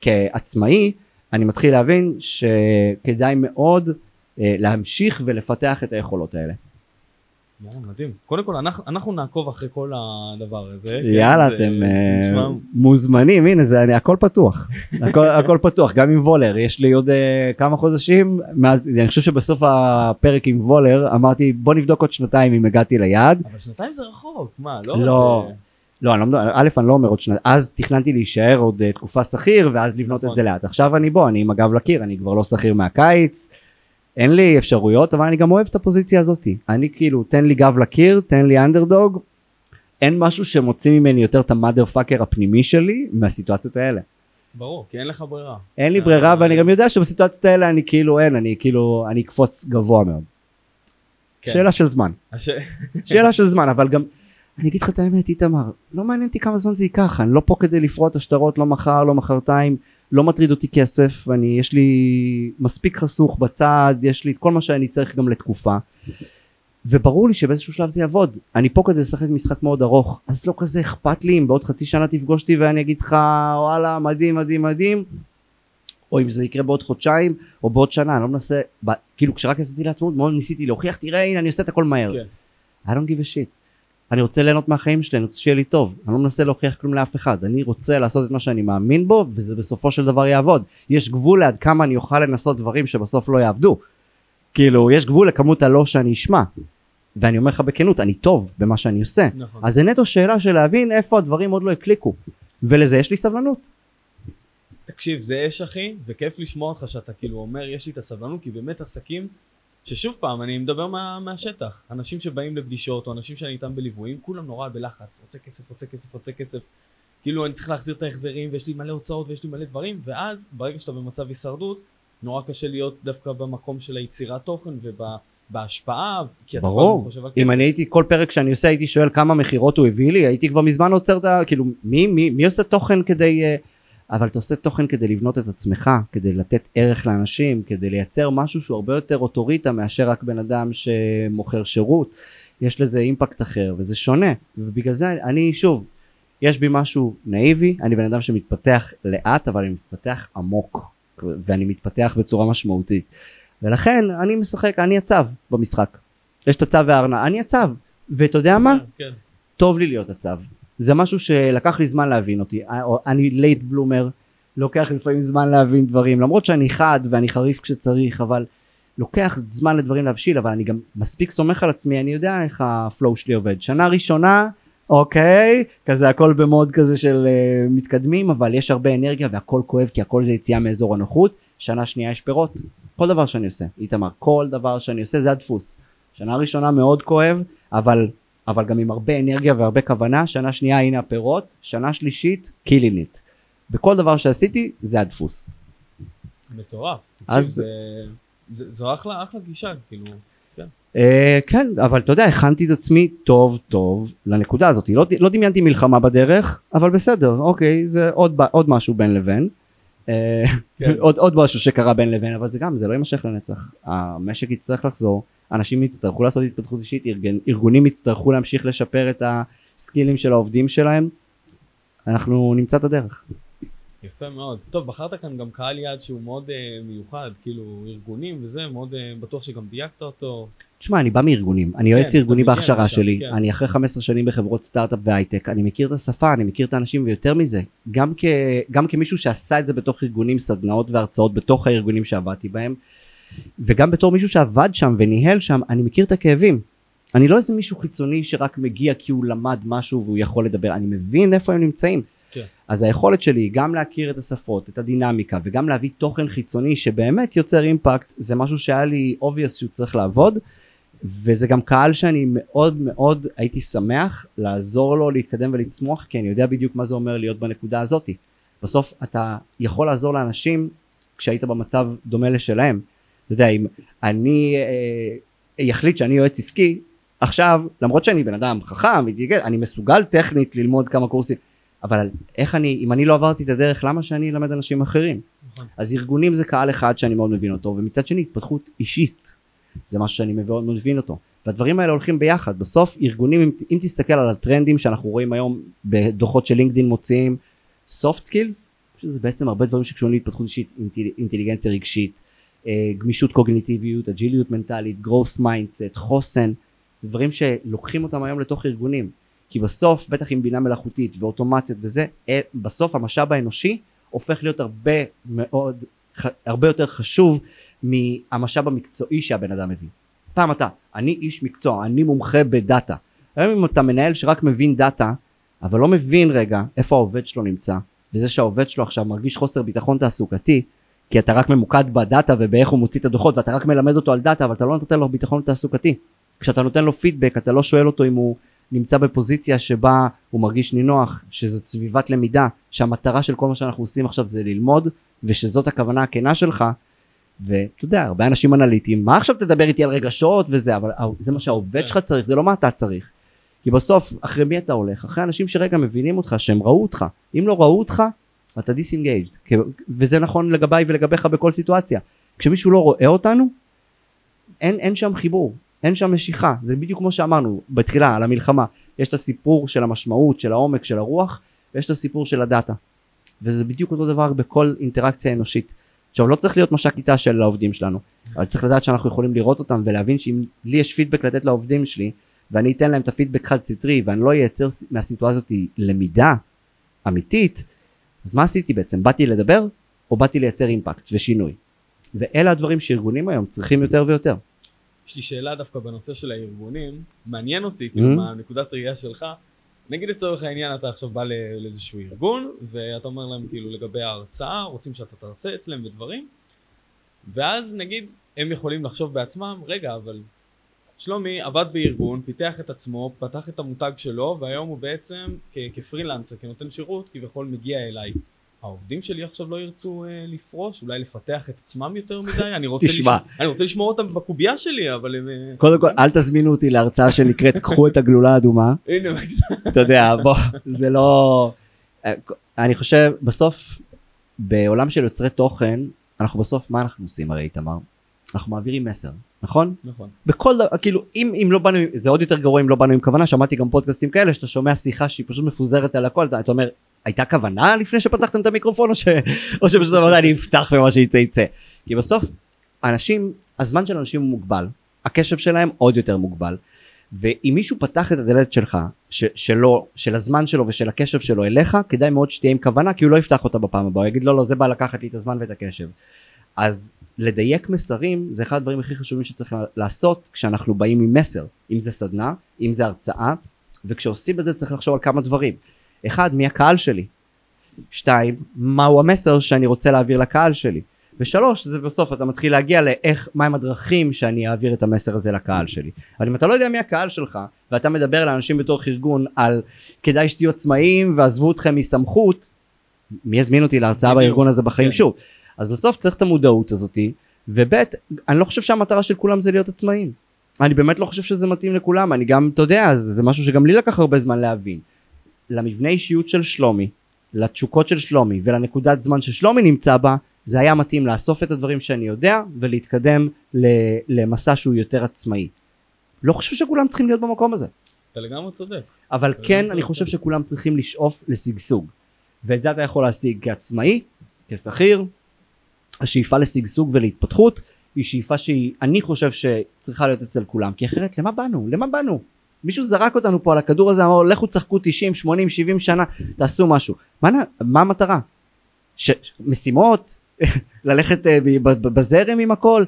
כעצמאי אני מתחיל להבין שכדאי מאוד אה, להמשיך ולפתח את היכולות האלה. יאללה, מדהים. קודם כל, אנחנו, אנחנו נעקוב אחרי כל הדבר הזה. כן? יאללה אתם זה אה, נשמע- מוזמנים הנה זה אני הכל פתוח הכל, הכל פתוח גם עם וולר יש לי עוד אה, כמה חודשים מאז אני חושב שבסוף הפרק עם וולר אמרתי בוא נבדוק עוד שנתיים אם הגעתי ליעד אבל שנתיים זה רחוק, מה, לא? לא. זה- לא אני לא מדבר א' אני לא אומר עוד שנתיים אז תכננתי להישאר עוד אה, תקופה שכיר ואז לבנות נכון. את זה לאט עכשיו אני בוא אני עם הגב לקיר אני כבר לא שכיר מהקיץ אין לי אפשרויות אבל אני גם אוהב את הפוזיציה הזאתי אני כאילו תן לי גב לקיר תן לי אנדרדוג אין משהו שמוציא ממני יותר את המאדר פאקר הפנימי שלי מהסיטואציות האלה. ברור, כי אין לך ברירה. אין לי ברירה ואני גם יודע שבסיטואציות האלה אני כאילו אין אני כאילו אני אקפוץ גבוה מאוד. כן. שאלה של זמן. הש... שאלה של זמן אבל גם אני אגיד לך את האמת איתמר לא מעניין אותי כמה זמן זה ייקח אני לא פה כדי לפרוע את השטרות לא מחר לא מחרתיים לא מטריד אותי כסף אני יש לי מספיק חסוך בצד יש לי את כל מה שאני צריך גם לתקופה וברור לי שבאיזשהו שלב זה יעבוד אני פה כדי לשחק משחק מאוד ארוך אז לא כזה אכפת לי אם בעוד חצי שנה תפגוש אותי ואני אגיד לך וואלה מדהים מדהים מדהים או אם זה יקרה בעוד חודשיים או בעוד שנה אני לא מנסה ב- כאילו כשרק עשיתי לעצמאות מאוד ניסיתי להוכיח תראה הנה אני עושה את הכל מהר כן. I don't give a shit. אני רוצה ליהנות מהחיים שלי, אני רוצה שיהיה לי טוב. אני לא מנסה להוכיח כלום לאף אחד. אני רוצה לעשות את מה שאני מאמין בו, וזה בסופו של דבר יעבוד. יש גבול לעד כמה אני אוכל לנסות דברים שבסוף לא יעבדו. כאילו, יש גבול לכמות הלא שאני אשמע. ואני אומר לך בכנות, אני טוב במה שאני עושה. נכון. אז זה נטו שאלה של להבין איפה הדברים עוד לא הקליקו. ולזה יש לי סבלנות. תקשיב, זה אש אחי, וכיף לשמוע אותך שאתה כאילו אומר, יש לי את הסבלנות, כי באמת עסקים, ששוב פעם, אני מדבר מה, מהשטח. אנשים שבאים לפגישות, או אנשים שאני איתם בליוויים, כולם נורא בלחץ. רוצה כסף, רוצה כסף, רוצה כסף. כאילו אני צריך להחזיר את ההחזרים, ויש לי מלא הוצאות, ויש לי מלא דברים, ואז, ברגע שאתה במצב הישרדות, נורא קשה להיות דווקא במקום של היצירת תוכן ובהשפעה, כי אתה ברור. הזמן חושב על אם כסף. אני הייתי, כל פרק שאני עושה הייתי שואל כמה מכירות הוא הביא לי, הייתי כבר מזמן עוצר את ה... כאילו, מי, מי, מי עושה תוכן כדי... אה, אבל אתה עושה תוכן כדי לבנות את עצמך, כדי לתת ערך לאנשים, כדי לייצר משהו שהוא הרבה יותר אוטוריטה מאשר רק בן אדם שמוכר שירות. יש לזה אימפקט אחר, וזה שונה. ובגלל זה אני, שוב, יש בי משהו נאיבי, אני בן אדם שמתפתח לאט, אבל אני מתפתח עמוק, ואני מתפתח בצורה משמעותית. ולכן אני משחק, אני הצב במשחק. יש את הצב והארנב, אני הצב. ואתה יודע מה? כן. טוב לי להיות הצב. זה משהו שלקח לי זמן להבין אותי. אני late bloomer, לוקח לפעמים זמן להבין דברים, למרות שאני חד ואני חריף כשצריך, אבל לוקח זמן לדברים להבשיל, אבל אני גם מספיק סומך על עצמי, אני יודע איך ה flow שלי עובד. שנה ראשונה, אוקיי, כזה הכל ב mode כזה של אה, מתקדמים, אבל יש הרבה אנרגיה והכל כואב, כי הכל זה יציאה מאזור הנוחות. שנה שנייה יש פירות. כל דבר שאני עושה, איתמר, כל דבר שאני עושה זה הדפוס. שנה ראשונה מאוד כואב, אבל אבל גם עם הרבה אנרגיה והרבה כוונה, שנה שנייה הנה הפירות, שנה שלישית קילין איט. בכל דבר שעשיתי זה הדפוס. מטורף. אז- אז... זה, זו אחלה, אחלה גישה, כאילו. Uh, כן, אבל אתה יודע, הכנתי את עצמי טוב טוב לנקודה הזאת. לא, לא דמיינתי מלחמה בדרך, אבל בסדר, אוקיי, זה עוד, עוד משהו בין לבין. אה, כן. עוד, עוד משהו שקרה בין לבין, אבל זה גם, זה לא יימשך לנצח. המשק יצטרך לחזור, אנשים יצטרכו לעשות התפתחות אישית, ארגן, ארגונים יצטרכו להמשיך לשפר את הסקילים של העובדים שלהם. אנחנו נמצא את הדרך. יפה מאוד. טוב, בחרת כאן גם קהל יעד שהוא מאוד uh, מיוחד, כאילו ארגונים וזה, מאוד uh, בטוח שגם דייקת אותו. תשמע, אני בא מארגונים, אני יועץ אתה ארגוני בהכשרה משם, שלי, כן. אני אחרי 15 שנים בחברות סטארט-אפ והייטק, אני מכיר את השפה, אני מכיר את האנשים ויותר מזה, גם, כ, גם כמישהו שעשה את זה בתוך ארגונים, סדנאות והרצאות בתוך הארגונים שעבדתי בהם, וגם בתור מישהו שעבד שם וניהל שם, אני מכיר את הכאבים. אני לא איזה מישהו חיצוני שרק מגיע כי הוא למד משהו והוא יכול לדבר, אני מבין איפה הם נמצאים. כן. אז היכולת שלי גם להכיר את השפות, את הדינמיקה, וגם להביא תוכן חיצוני שבאמת יוצר אימפקט, זה משהו שהיה לי obvious שהוא צריך לעבוד, וזה גם קהל שאני מאוד מאוד הייתי שמח לעזור לו להתקדם ולצמוח, כי אני יודע בדיוק מה זה אומר להיות בנקודה הזאתי. בסוף אתה יכול לעזור לאנשים כשהיית במצב דומה לשלהם. אתה יודע, אם אני אה, אחליט שאני יועץ עסקי, עכשיו, למרות שאני בן אדם חכם, אני מסוגל טכנית ללמוד כמה קורסים, אבל איך אני, אם אני לא עברתי את הדרך, למה שאני אלמד אנשים אחרים? נכון. אז ארגונים זה קהל אחד שאני מאוד מבין אותו, ומצד שני התפתחות אישית זה משהו שאני מאוד מבין אותו. והדברים האלה הולכים ביחד. בסוף ארגונים, אם, אם תסתכל על הטרנדים שאנחנו רואים היום בדוחות של לינקדאין מוציאים, soft skills, שזה בעצם הרבה דברים שקשורים להתפתחות אישית, אינטל, אינטליגנציה רגשית, אה, גמישות קוגניטיביות, אג'יליות מנטלית, growth mindset, חוסן, זה דברים שלוקחים אותם היום לתוך ארגונים. כי בסוף, בטח עם בינה מלאכותית ואוטומציות וזה, אה, בסוף המשאב האנושי הופך להיות הרבה מאוד, הרבה יותר חשוב מהמשאב המקצועי שהבן אדם מביא. פעם אתה, אני איש מקצוע, אני מומחה בדאטה. היום אם אתה מנהל שרק מבין דאטה, אבל לא מבין רגע איפה העובד שלו נמצא, וזה שהעובד שלו עכשיו מרגיש חוסר ביטחון תעסוקתי, כי אתה רק ממוקד בדאטה ובאיך הוא מוציא את הדוחות, ואתה רק מלמד אותו על דאטה, אבל אתה לא נותן לו ביטחון תעסוקתי. כשאתה נותן לו פידבק, אתה לא שואל אותו אם הוא נמצא בפוזיציה שבה הוא מרגיש נינוח, שזו סביבת למידה, שהמטרה של כל מה שאנחנו עושים עכשיו זה ללמוד, ושזאת הכוונה הכנה שלך, ואתה יודע, הרבה אנשים אנליטיים, מה עכשיו תדבר איתי על רגשות וזה, אבל זה מה שהעובד כן. שלך צריך, זה לא מה אתה צריך. כי בסוף, אחרי מי אתה הולך? אחרי אנשים שרגע מבינים אותך, שהם ראו אותך. אם לא ראו אותך, אתה disengaged. וזה נכון לגביי ולגביך בכל סיטואציה. כשמישהו לא רואה אותנו, אין, אין שם חיבור, אין שם משיכה. זה בדיוק כמו שאמרנו בתחילה על המלחמה. יש את הסיפור של המשמעות, של העומק, של הרוח, ויש את הסיפור של הדאטה. וזה בדיוק אותו דבר בכל אינטראקציה אנושית. עכשיו לא צריך להיות מש"ק כיתה של העובדים שלנו, אבל צריך לדעת שאנחנו יכולים לראות אותם ולהבין שאם לי יש פידבק לתת לעובדים שלי, ואני אתן להם את הפידבק חד סטרי ואני לא אייצר מהסיטואציה הזאת למידה אמיתית אז מה עשיתי בעצם? באתי לדבר או באתי לייצר אימפקט ושינוי? ואלה הדברים שארגונים היום צריכים יותר ויותר. יש לי שאלה דווקא בנושא של הארגונים, מעניין אותי, כאילו, Mm-hmm. מהנקודת ראייה שלך, נגיד לצורך העניין אתה עכשיו בא לאיזשהו ארגון, ואתה אומר להם כאילו לגבי ההרצאה, רוצים שאתה תרצה אצלם ודברים, ואז נגיד הם יכולים לחשוב בעצמם, רגע, אבל שלומי עבד בארגון, פיתח את עצמו, פתח את המותג שלו, והיום הוא בעצם כ- כפרילנסר, כנותן שירות, כביכול מגיע אליי. העובדים שלי עכשיו לא ירצו אה, לפרוש, אולי לפתח את עצמם יותר מדי, אני רוצה, תשמע. לשמור, אני רוצה לשמור אותם בקובייה שלי, אבל הם... אה, קודם כל אל תזמינו אותי להרצאה שנקראת קחו את הגלולה האדומה הנה. אתה יודע בוא זה לא אני חושב בסוף בעולם של יוצרי תוכן אנחנו בסוף מה אנחנו עושים הרי איתמר אנחנו מעבירים מסר נכון? נכון. בכל דבר כאילו אם אם לא באנו זה עוד יותר גרוע אם לא באנו עם כוונה שמעתי גם פודקאסטים כאלה שאתה שומע שיחה שהיא פשוט מפוזרת על הכל אתה, אתה אומר הייתה כוונה לפני שפתחתם את המיקרופון או, ש, או שפשוט אמרת אני אפתח ומה שיצא יצא. כי בסוף אנשים הזמן של אנשים הוא מוגבל הקשב שלהם עוד יותר מוגבל ואם מישהו פתח את הדלת שלך ש, שלו של הזמן שלו ושל הקשב שלו אליך כדאי מאוד שתהיה עם כוונה כי הוא לא יפתח אותה בפעם הבאה הוא יגיד לא לא זה בא לקחת לי את הזמן ואת הקשב אז לדייק מסרים זה אחד הדברים הכי חשובים שצריך לעשות כשאנחנו באים עם מסר. אם זה סדנה אם זה הרצאה וכשעושים את זה צריך לחשוב על כמה דברים. אחד מי הקהל שלי? שתיים מהו המסר שאני רוצה להעביר לקהל שלי? ושלוש זה בסוף אתה מתחיל להגיע לאיך מהם הדרכים שאני אעביר את המסר הזה לקהל שלי. אבל אם אתה לא יודע מי הקהל שלך ואתה מדבר לאנשים בתוך ארגון על כדאי שתהיו עצמאיים ועזבו אתכם מסמכות מי יזמין אותי להרצאה בארגון הזה בחיים? כן. שוב אז בסוף צריך את המודעות הזאתי וב' אני לא חושב שהמטרה של כולם זה להיות עצמאים. אני באמת לא חושב שזה מתאים לכולם אני גם אתה יודע זה, משהו שגם לי לקח הרבה זמן להבין. למבנה אישיות של שלומי לתשוקות של שלומי ולנקודת זמן ששלומי נמצא בה זה היה מתאים לאסוף את הדברים שאני יודע ולהתקדם למסע שהוא יותר עצמאי. לא חושב שכולם צריכים להיות במקום הזה. אתה לגמרי צודק. אבל כן אני. חושב שכולם צריכים לשאוף לשגשוג. ואת זה אתה יכול להשיג כעצמאי כשכיר השאיפה לשגשוג ולהתפתחות היא שאיפה שהיא אני חושב שצריכה להיות אצל כולם כי אחרת למה באנו? למה באנו? מישהו זרק אותנו פה על הכדור הזה אמר לכו תשחקו 90 80 70 שנה תעשו משהו. מה, מה המטרה? ש... משימות? ללכת אה, בזרם עם הכל?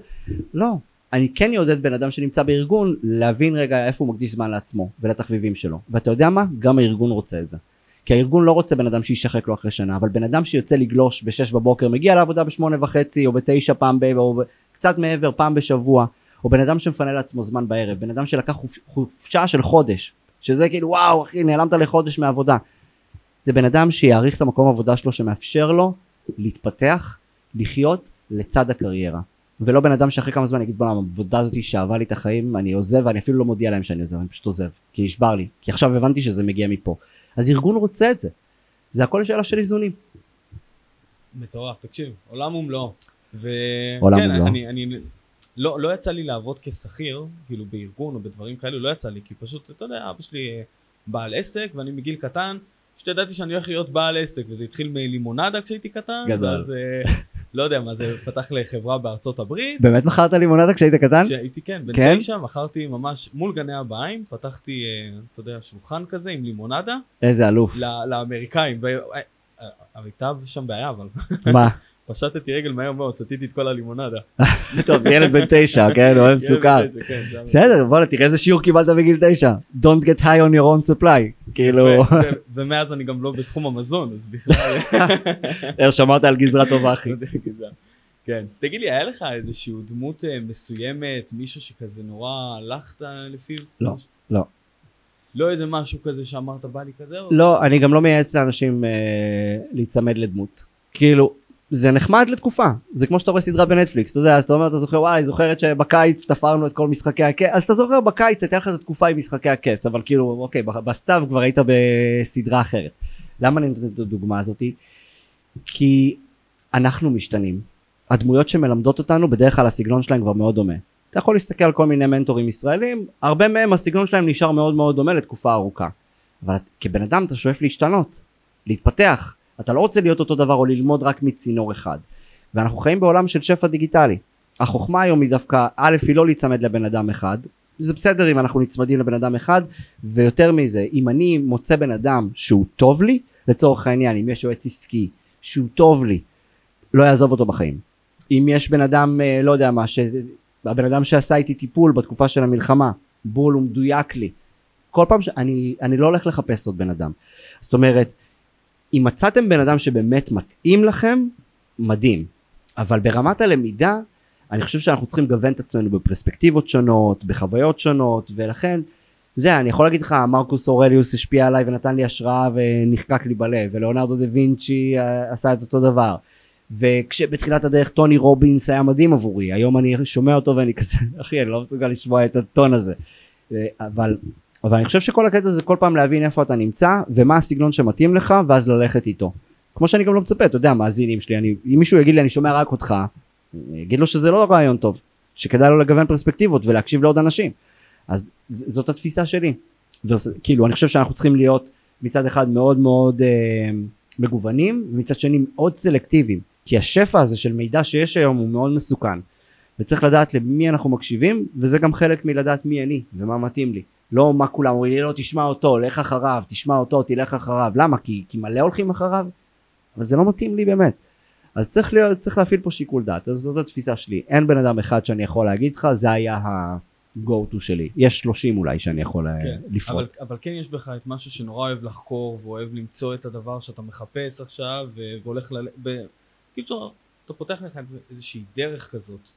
לא. אני כן יעודד בן אדם שנמצא בארגון להבין רגע איפה הוא מקדיש זמן לעצמו ולתחביבים שלו. ואתה יודע מה? גם הארגון רוצה את זה כי הארגון לא רוצה בן אדם שישחק לו אחרי שנה אבל בן אדם שיוצא לגלוש בשש בבוקר מגיע לעבודה בשמונה וחצי או בתשע פעם ב... או קצת מעבר פעם בשבוע או בן אדם שמפנה לעצמו זמן בערב בן אדם שלקח חופ... חופשה של חודש שזה כאילו וואו אחי נעלמת לחודש מהעבודה. זה בן אדם שיעריך את המקום העבודה שלו שמאפשר לו להתפתח לחיות לצד הקריירה. ולא בן אדם שאחרי כמה זמן יגיד בוא'נה העבודה הזאת שאהבה לי את החיים אני עוזב ואני אפילו לא מודיע להם שאני עוזב אני פשוט עוזב כי נשבר לי כי עכשיו הבנתי שזה מגיע מפה אז ארגון רוצה את זה זה הכל שאלה של איזונים מטורף, תקשיב, עולם ומלואו. ו... עולם כן, ומלואו. אני, אני, לא, לא יצא לי לעבוד כשכיר, כאילו בארגון או בדברים כאלו, לא יצא לי, כי פשוט, אתה יודע, אבא שלי אה, בעל עסק, ואני מגיל קטן, פשוט ידעתי שאני הולך להיות בעל עסק, וזה התחיל מלימונדה כשהייתי קטן, גדול. ואז, אה, לא יודע מה, זה פתח לחברה בארצות הברית, באמת מכרת לימונדה כשהיית קטן? כשהייתי, כן, בן כן? תשע, מכרתי ממש מול גני הבהאים, פתחתי, אה, אתה יודע, שולחן כזה עם לימונדה, איזה אלוף לאמריקאים, אה, אה, הייתה שם בעיה, אבל מה פשטתי רגל מהר מאוד, שתיתי את כל הלימונדה. טוב ילד בן תשע כן אוהב סוכר כן, בסדר בוא'נה תראה איזה שיעור קיבלת בגיל תשע Don't get high on your own supply כאילו ו- ומאז אני גם לא בתחום המזון, אז בכלל... איך שמרת על גזרה טובה אחי. כן. תגיד לי, היה לך איזושהי דמות אה, מסוימת, מישהו שכזה נורא הלכת לפיו? לא, לא. לא איזה משהו כזה שאמרת בא לי כזה? לא אני גם לא מייעץ לאנשים אה, להיצמד לדמות כאילו זה נחמד לתקופה. זה כמו שאתה רואה סדרה בנטפליקס אתה יודע אז אתה אומר אתה זוכר וואי זוכרת שבקיץ תפרנו את כל משחקי הכס אז אתה זוכר בקיץ הייתה לך את התקופה עם משחקי הכס אבל כאילו אוקיי בסתיו כבר היית בסדרה אחרת. למה אני נותן את הדוגמה הזאתי כי אנחנו משתנים. הדמויות שמלמדות אותנו בדרך כלל הסגנון שלהם כבר מאוד דומה. אתה יכול להסתכל על כל מיני מנטורים ישראלים הרבה מהם הסגנון שלהם נשאר מאוד מאוד דומה לתקופה ארוכה. אבל כבן אדם אתה שואף להשתנות להתפתח אתה לא רוצה להיות אותו דבר או ללמוד רק מצינור אחד. ואנחנו חיים בעולם של שפע דיגיטלי. החוכמה היום היא דווקא א' היא לא להיצמד לבן אדם אחד. זה בסדר אם אנחנו נצמדים לבן אדם אחד ויותר מזה אם אני מוצא בן אדם שהוא טוב לי לצורך העניין אם יש יועץ עסקי שהוא טוב לי לא יעזוב אותו בחיים. אם יש בן אדם אה, לא יודע מה הבן אדם שעשה איתי טיפול בתקופה של המלחמה בול הוא מדויק לי כל פעם שאני אני לא הולך לחפש עוד בן אדם. זאת אומרת אם מצאתם בן אדם שבאמת מתאים לכם מדהים אבל ברמת הלמידה אני חושב שאנחנו צריכים לגוון את עצמנו בפרספקטיבות שונות בחוויות שונות ולכן אתה יודע, אני יכול להגיד לך, מרקוס אורליוס השפיע עליי ונתן לי השראה ונחקק לי בלב, ולאונרדו דה וינצ'י אה, עשה את אותו דבר. וכשבתחילת הדרך טוני רובינס היה מדהים עבורי, היום אני שומע אותו ואני כזה, אחי, אני לא מסוגל לשמוע את הטון הזה. אה, אבל, אבל אני חושב שכל הקטע זה כל פעם להבין איפה אתה נמצא, ומה הסגנון שמתאים לך, ואז ללכת איתו. כמו שאני גם לא מצפה, אתה יודע, מאזינים שלי, אני, אם מישהו יגיד לי אני שומע רק אותך, אני אגיד לו שזה לא רעיון טוב, שכדאי לו לגוון פרספקטיבות ולהקשיב לעוד אנשים. אז זאת התפיסה שלי. כאילו אני חושב שאנחנו צריכים להיות מצד אחד מאוד מאוד אה, מגוונים ומצד שני מאוד סלקטיביים כי השפע הזה של מידע שיש היום הוא מאוד מסוכן וצריך לדעת למי אנחנו מקשיבים וזה גם חלק מלדעת מי אני ומה מתאים לי לא מה כולם אומרים לי לא תשמע אותו לך אחריו תשמע אותו תלך אחריו למה כי, כי מלא הולכים אחריו אבל זה לא מתאים לי באמת אז צריך, להיות, צריך להפעיל פה שיקול דעת אז זאת התפיסה שלי אין בן אדם אחד שאני יכול להגיד לך זה היה ה... go to שלי. יש 30 אולי שאני יכול אה, כן. לפעול. אבל, אבל כן יש בך את משהו שנורא אוהב לחקור ואוהב למצוא את הדבר שאתה מחפש עכשיו והולך ל... ב... כאילו אתה פותח לך איזושהי דרך כזאת.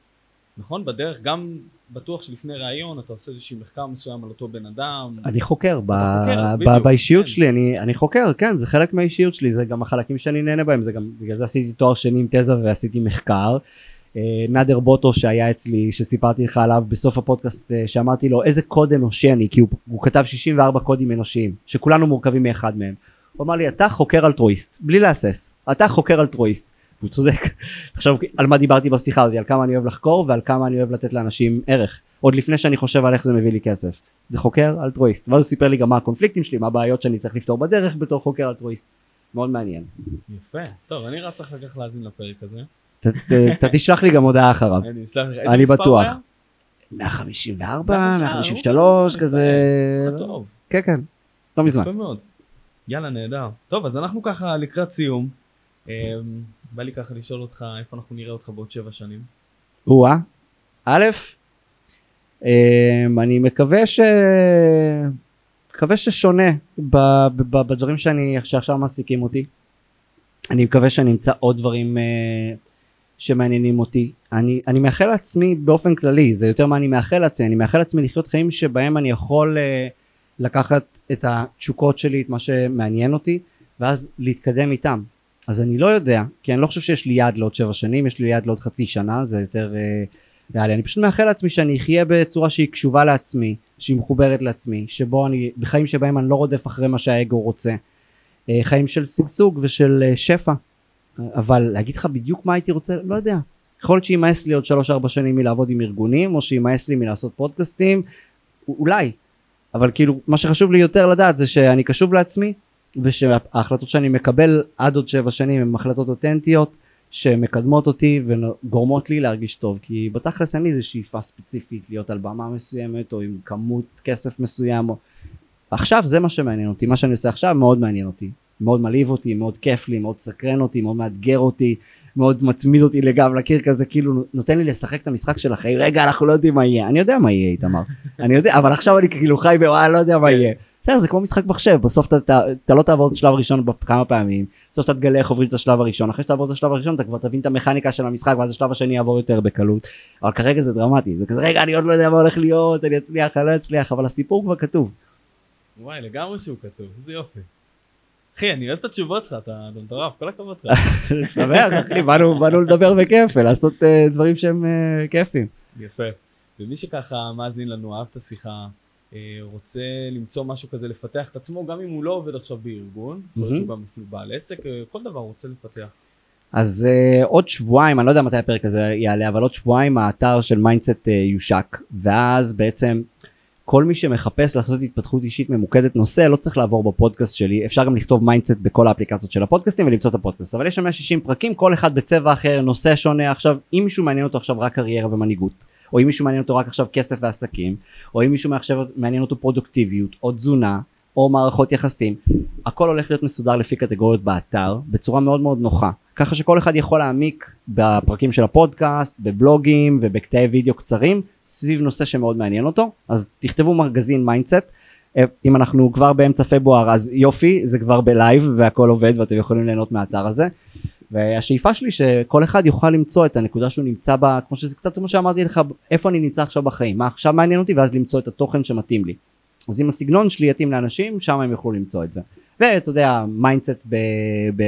נכון? בדרך גם בטוח שלפני ראיון אתה עושה איזשהו מחקר מסוים על אותו בן אדם. אני חוקר, ב... חוקר ב... באישיות כן. שלי, אני, אני חוקר, כן, זה חלק מהאישיות שלי, זה גם החלקים שאני נהנה בהם, זה גם, בגלל זה עשיתי תואר שני עם תזה ועשיתי מחקר. אה, נאדר בוטו שהיה אצלי שסיפרתי לך עליו בסוף הפודקאסט אה, שאמרתי לו איזה קוד אנושי אני כי הוא, הוא כתב 64 קודים אנושיים שכולנו מורכבים מאחד מהם. הוא אמר לי אתה חוקר אלטרואיסט בלי להסס אתה חוקר אלטרואיסט. הוא צודק. עכשיו על מה דיברתי בשיחה הזאת על כמה אני אוהב לחקור ועל כמה אני אוהב לתת לאנשים ערך עוד לפני שאני חושב על איך זה מביא לי כסף. זה חוקר אלטרואיסט ואז הוא סיפר לי גם מה הקונפליקטים שלי מה הבעיות שאני צריך לפתור בדרך בתור חוקר אלטרואיסט. מאוד מעניין. יפה טוב אני רץ אחר כך להאזין לפרק הזה. אתה תשלח לי גם הודעה אחריו. אני בטוח. 154, 153 כזה. כן כן. לא מזמן. יפה מאוד. יאללה נהדר. טוב אז אנחנו ככה לקראת סיום. בא לי ככה לשאול אותך איפה אנחנו נראה אותך בעוד שבע שנים. או-אה. א', אמ, אני מקווה ש... מקווה ששונה בדברים שאני שעכשיו מעסיקים אותי. אני מקווה שאני אמצא עוד דברים אה, שמעניינים אותי. אני, אני מאחל לעצמי באופן כללי, זה יותר מה אני מאחל לעצמי, אני מאחל לעצמי לחיות חיים שבהם אני יכול uh, לקחת את התשוקות שלי, את מה שמעניין אותי, ואז להתקדם איתם. אז אני לא יודע, כי אני לא חושב שיש לי יעד לעוד שבע שנים, יש לי יעד לעוד חצי שנה, זה יותר uh, ריאלי. אני פשוט מאחל לעצמי שאני אחיה בצורה שהיא קשובה לעצמי, שהיא מחוברת לעצמי, שבו אני, בחיים שבהם אני לא רודף אחרי מה שהאגו רוצה. Uh, חיים של שגשוג ושל uh, שפע. אבל להגיד לך בדיוק מה הייתי רוצה לא יודע יכול להיות שימאס לי עוד 3-4 שנים מלעבוד עם ארגונים או שימאס לי מלעשות פודקאסטים אולי אבל כאילו מה שחשוב לי יותר לדעת זה שאני קשוב לעצמי ושההחלטות שאני מקבל עד עוד 7 שנים הן החלטות אותנטיות שמקדמות אותי וגורמות לי להרגיש טוב. כי בתכלס אין לי איזה שאיפה ספציפית להיות על במה מסוימת או עם כמות כסף מסוים או... עכשיו זה מה שמעניין אותי. מה שאני עושה עכשיו מאוד מעניין אותי. מאוד מלהיב אותי, מאוד כיף לי, מאוד סקרן אותי, מאוד מאתגר אותי, מאוד מצמיד אותי לגב לקיר כזה, כאילו נותן לי לשחק את המשחק של החיים, רגע אנחנו לא יודעים מה יהיה, אני יודע מה יהיה איתמר, אני יודע, אבל עכשיו אני כאילו חי בוואי, לא יודע מה יהיה. בסדר, זה כמו משחק מחשב, בסוף אתה, אתה, אתה לא תעבור את השלב הראשון כמה פעמים, בסוף אתה תגלה איך עוברים את השלב הראשון, אחרי שתעבור את השלב הראשון אתה כבר תבין את המכניקה של המשחק ואז השלב השני יעבור יותר בקלות, אבל כרגע זה דרמטי, זה כזה רגע אני עוד לא יודע מה הולך להיות, אני אצליח, אני לא אצליח, אבל הסיפור כבר כתוב. וואי לגמרי שהוא כתוב, איזה יופי. אחי, אני אוהב את התשובות שלך, אתה מטורף, כל הכבוד לך. שמח, אחי, באנו לדבר בכיף ולעשות אה, דברים שהם אה, כיפים. יפה. ומי שככה מאזין לנו, אהב את השיחה, רוצה למצוא משהו כזה לפתח את עצמו, גם אם הוא לא עובד עכשיו בארגון, יכול להיות שהוא גם אפילו בעל עסק, כל דבר הוא רוצה לפתח. אז אה, עוד שבועיים, אני לא יודע מתי הפרק הזה יעלה, אבל עוד שבועיים האתר של מיינדסט אה, יושק, ואז בעצם כל מי שמחפש לעשות התפתחות אישית ממוקדת נושא לא צריך לעבור בפודקאסט שלי. אפשר גם לכתוב מיינדסט בכל האפליקציות של הפודקאסטים ולמצוא את הפודקאסט. אבל יש שם 160 פרקים כל אחד בצבע אחר נושא שונה. עכשיו אם מישהו מעניין אותו עכשיו רק קריירה ומנהיגות או אם מישהו מעניין אותו רק עכשיו כסף ועסקים, או אם מישהו עכשיו מעניין אותו פרודוקטיביות, או תזונה, או מערכות יחסים, הכל הולך להיות מסודר לפי קטגוריות באתר, בצורה מאוד מאוד נוחה. ככה שכל אחד יכול להעמיק בפרקים של הפודקאסט, בבלוגים ובקטעי וידאו קצרים, סביב נושא שמאוד מעניין אותו, אז תכתבו מגזין מיינדסט. אם אנחנו כבר באמצע פברואר אז יופי זה כבר ב live והכל עובד ואתם יכולים ליהנות מהאתר הזה והשאיפה שלי שכל אחד יוכל למצוא את הנקודה שהוא נמצא בה כמו שזה קצת כמו שאמרתי לך איפה אני נמצא עכשיו בחיים מה עכשיו מעניין אותי ואז למצוא את התוכן שמתאים לי אז אם הסגנון שלי יתאים לאנשים שם הם יוכלו למצוא את זה ואתה יודע מיינדסט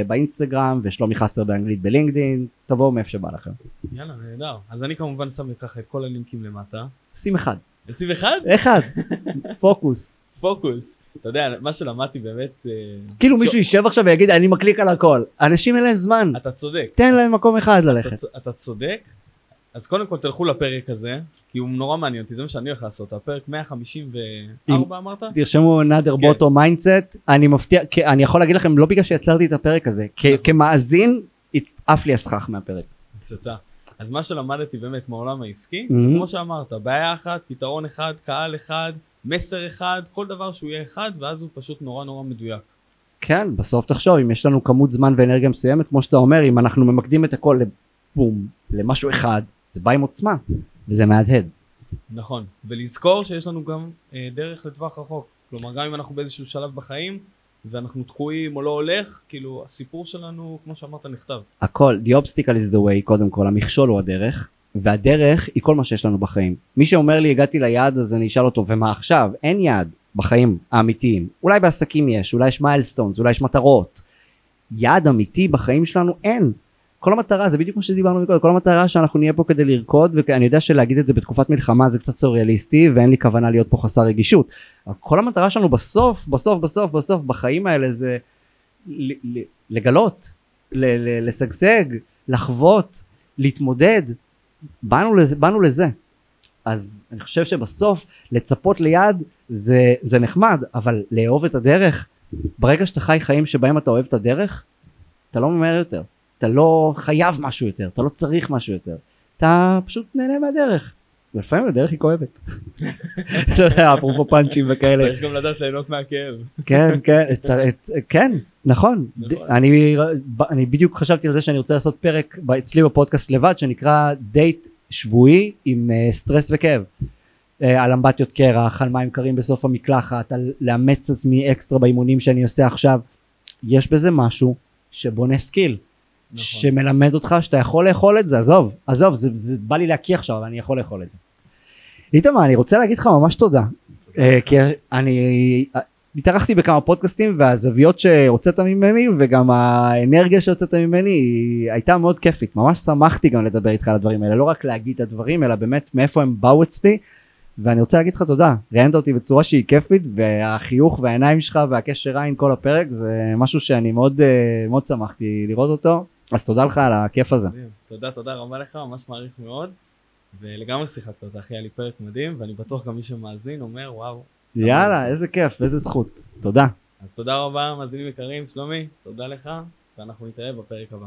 באינסטגרם ושלומי חסטר באנגלית בלינקדאין תבואו מאיפה שבא לכם. יאללה נהדר אז אני כמובן שם ככה את כל הלינקים למטה. שים אחד. שים אחד? אחד. פוקוס. פוקוס. אתה יודע, מה שלמדתי באמת... אה, כאילו מישהו יישב עכשיו ויגיד אני מקליק על הכל. אנשים אין להם זמן. אתה צודק. תן להם מקום אחד ללכת. אתה צודק. אז קודם כל תלכו לפרק הזה, כי הוא נורא מעניין אותי, זה מה שאני הולך לעשות, הפרק 154 אמרת? תרשמו נאדר בוטו מיינדסט, אני מבטיח, אני יכול להגיד לכם לא בגלל שיצרתי את הפרק הזה, נכון. כמאזין עף לי הסכך מהפרק. פצצה. אז מה שלמדתי באמת מהעולם העסקי, כמו שאמרת, בעיה אחת, פתרון אחד, קהל אחד, מסר אחד, כל דבר שהוא יהיה אחד, ואז הוא פשוט נורא נורא מדויק. כן, בסוף תחשוב, אם יש לנו כמות זמן ואנרגיה מסוימת, כמו שאתה אומר, אם אנחנו ממקדים את הכל לבום, למשהו אחד, זה בא עם עוצמה, וזה מהדהד. נכון, ולזכור שיש לנו גם אה, דרך לטווח רחוק. כלומר, גם אם אנחנו באיזשהו שלב בחיים, ואנחנו תקועים או לא הולך, כאילו הסיפור שלנו, כמו שאמרת, נכתב. הכל, the obstacle is the way, קודם כל, המכשול הוא הדרך, והדרך היא כל מה שיש לנו בחיים. מי שאומר לי הגעתי ליעד אז אני אשאל אותו ומה עכשיו? אין יעד בחיים האמיתיים. אולי בעסקים יש, אולי יש מיילסטונס, אולי יש מטרות. יעד אמיתי בחיים שלנו אין. כל המטרה זה בדיוק מה שדיברנו מקודם, כל המטרה שאנחנו נהיה פה כדי לרקוד ואני יודע שלהגיד את זה בתקופת מלחמה זה קצת סוריאליסטי ואין לי כוונה להיות פה חסר רגישות. כל המטרה שלנו בסוף בסוף בסוף בסוף בחיים האלה זה לגלות, לשגשג, לחוות, להתמודד, באנו לזה, באנו לזה. אז אני חושב שבסוף לצפות ליד זה, זה נחמד, אבל לאהוב את הדרך, ברגע שאתה חי חיים שבהם אתה אוהב את הדרך, אתה לא ממהר יותר. אתה לא חייב משהו יותר, אתה לא צריך משהו יותר. אתה פשוט נהנה מהדרך. ולפעמים הדרך היא כואבת. אתה יודע, אפרופו פאנצ'ים וכאלה. צריך גם לדעת ליהנות מהכאב. כן, כן, כן, נכון. נכון. אני בדיוק חשבתי על זה שאני רוצה לעשות פרק אצלי בפודקאסט לבד שנקרא דייט שבועי עם אה, סטרס וכאב. אה, על אמבטיות קרח, על מים קרים בסוף המקלחת, על לאמץ עצמי אקסטרה באימונים שאני עושה עכשיו. יש בזה משהו שבונה skill. נכון. שמלמד אותך שאתה יכול לאכול את זה, עזוב, עזוב, זה, זה בא לי להקיא עכשיו, אבל אני יכול לאכול את זה. איתמר, אני רוצה להגיד לך ממש תודה, uh, כי אני התארחתי בכמה פודקאסטים והזוויות שהוצאת ממני וגם האנרגיה שהוצאת ממני היא הייתה מאוד כיפית, ממש שמחתי גם לדבר איתך על הדברים האלה, לא רק להגיד את הדברים, אלא באמת מאיפה הם באו אצלי. ואני רוצה להגיד לך תודה, ראיינת אותי בצורה שהיא כיפית והחיוך והעיניים שלך והקשר עין כל הפרק זה משהו שאני מאוד אה, מאוד שמחתי לראות אותו אז תודה לך על הכיף הזה. תודה, תודה רבה לך, ממש מעריך מאוד. ולגמרי שיחקת אותה, אחי, היה לי פרק מדהים, ואני בטוח גם מי שמאזין אומר, וואו. יאללה, איזה כיף, איזה זכות. תודה. אז תודה רבה, מאזינים יקרים, שלומי, תודה לך, ואנחנו נתראה בפרק הבא.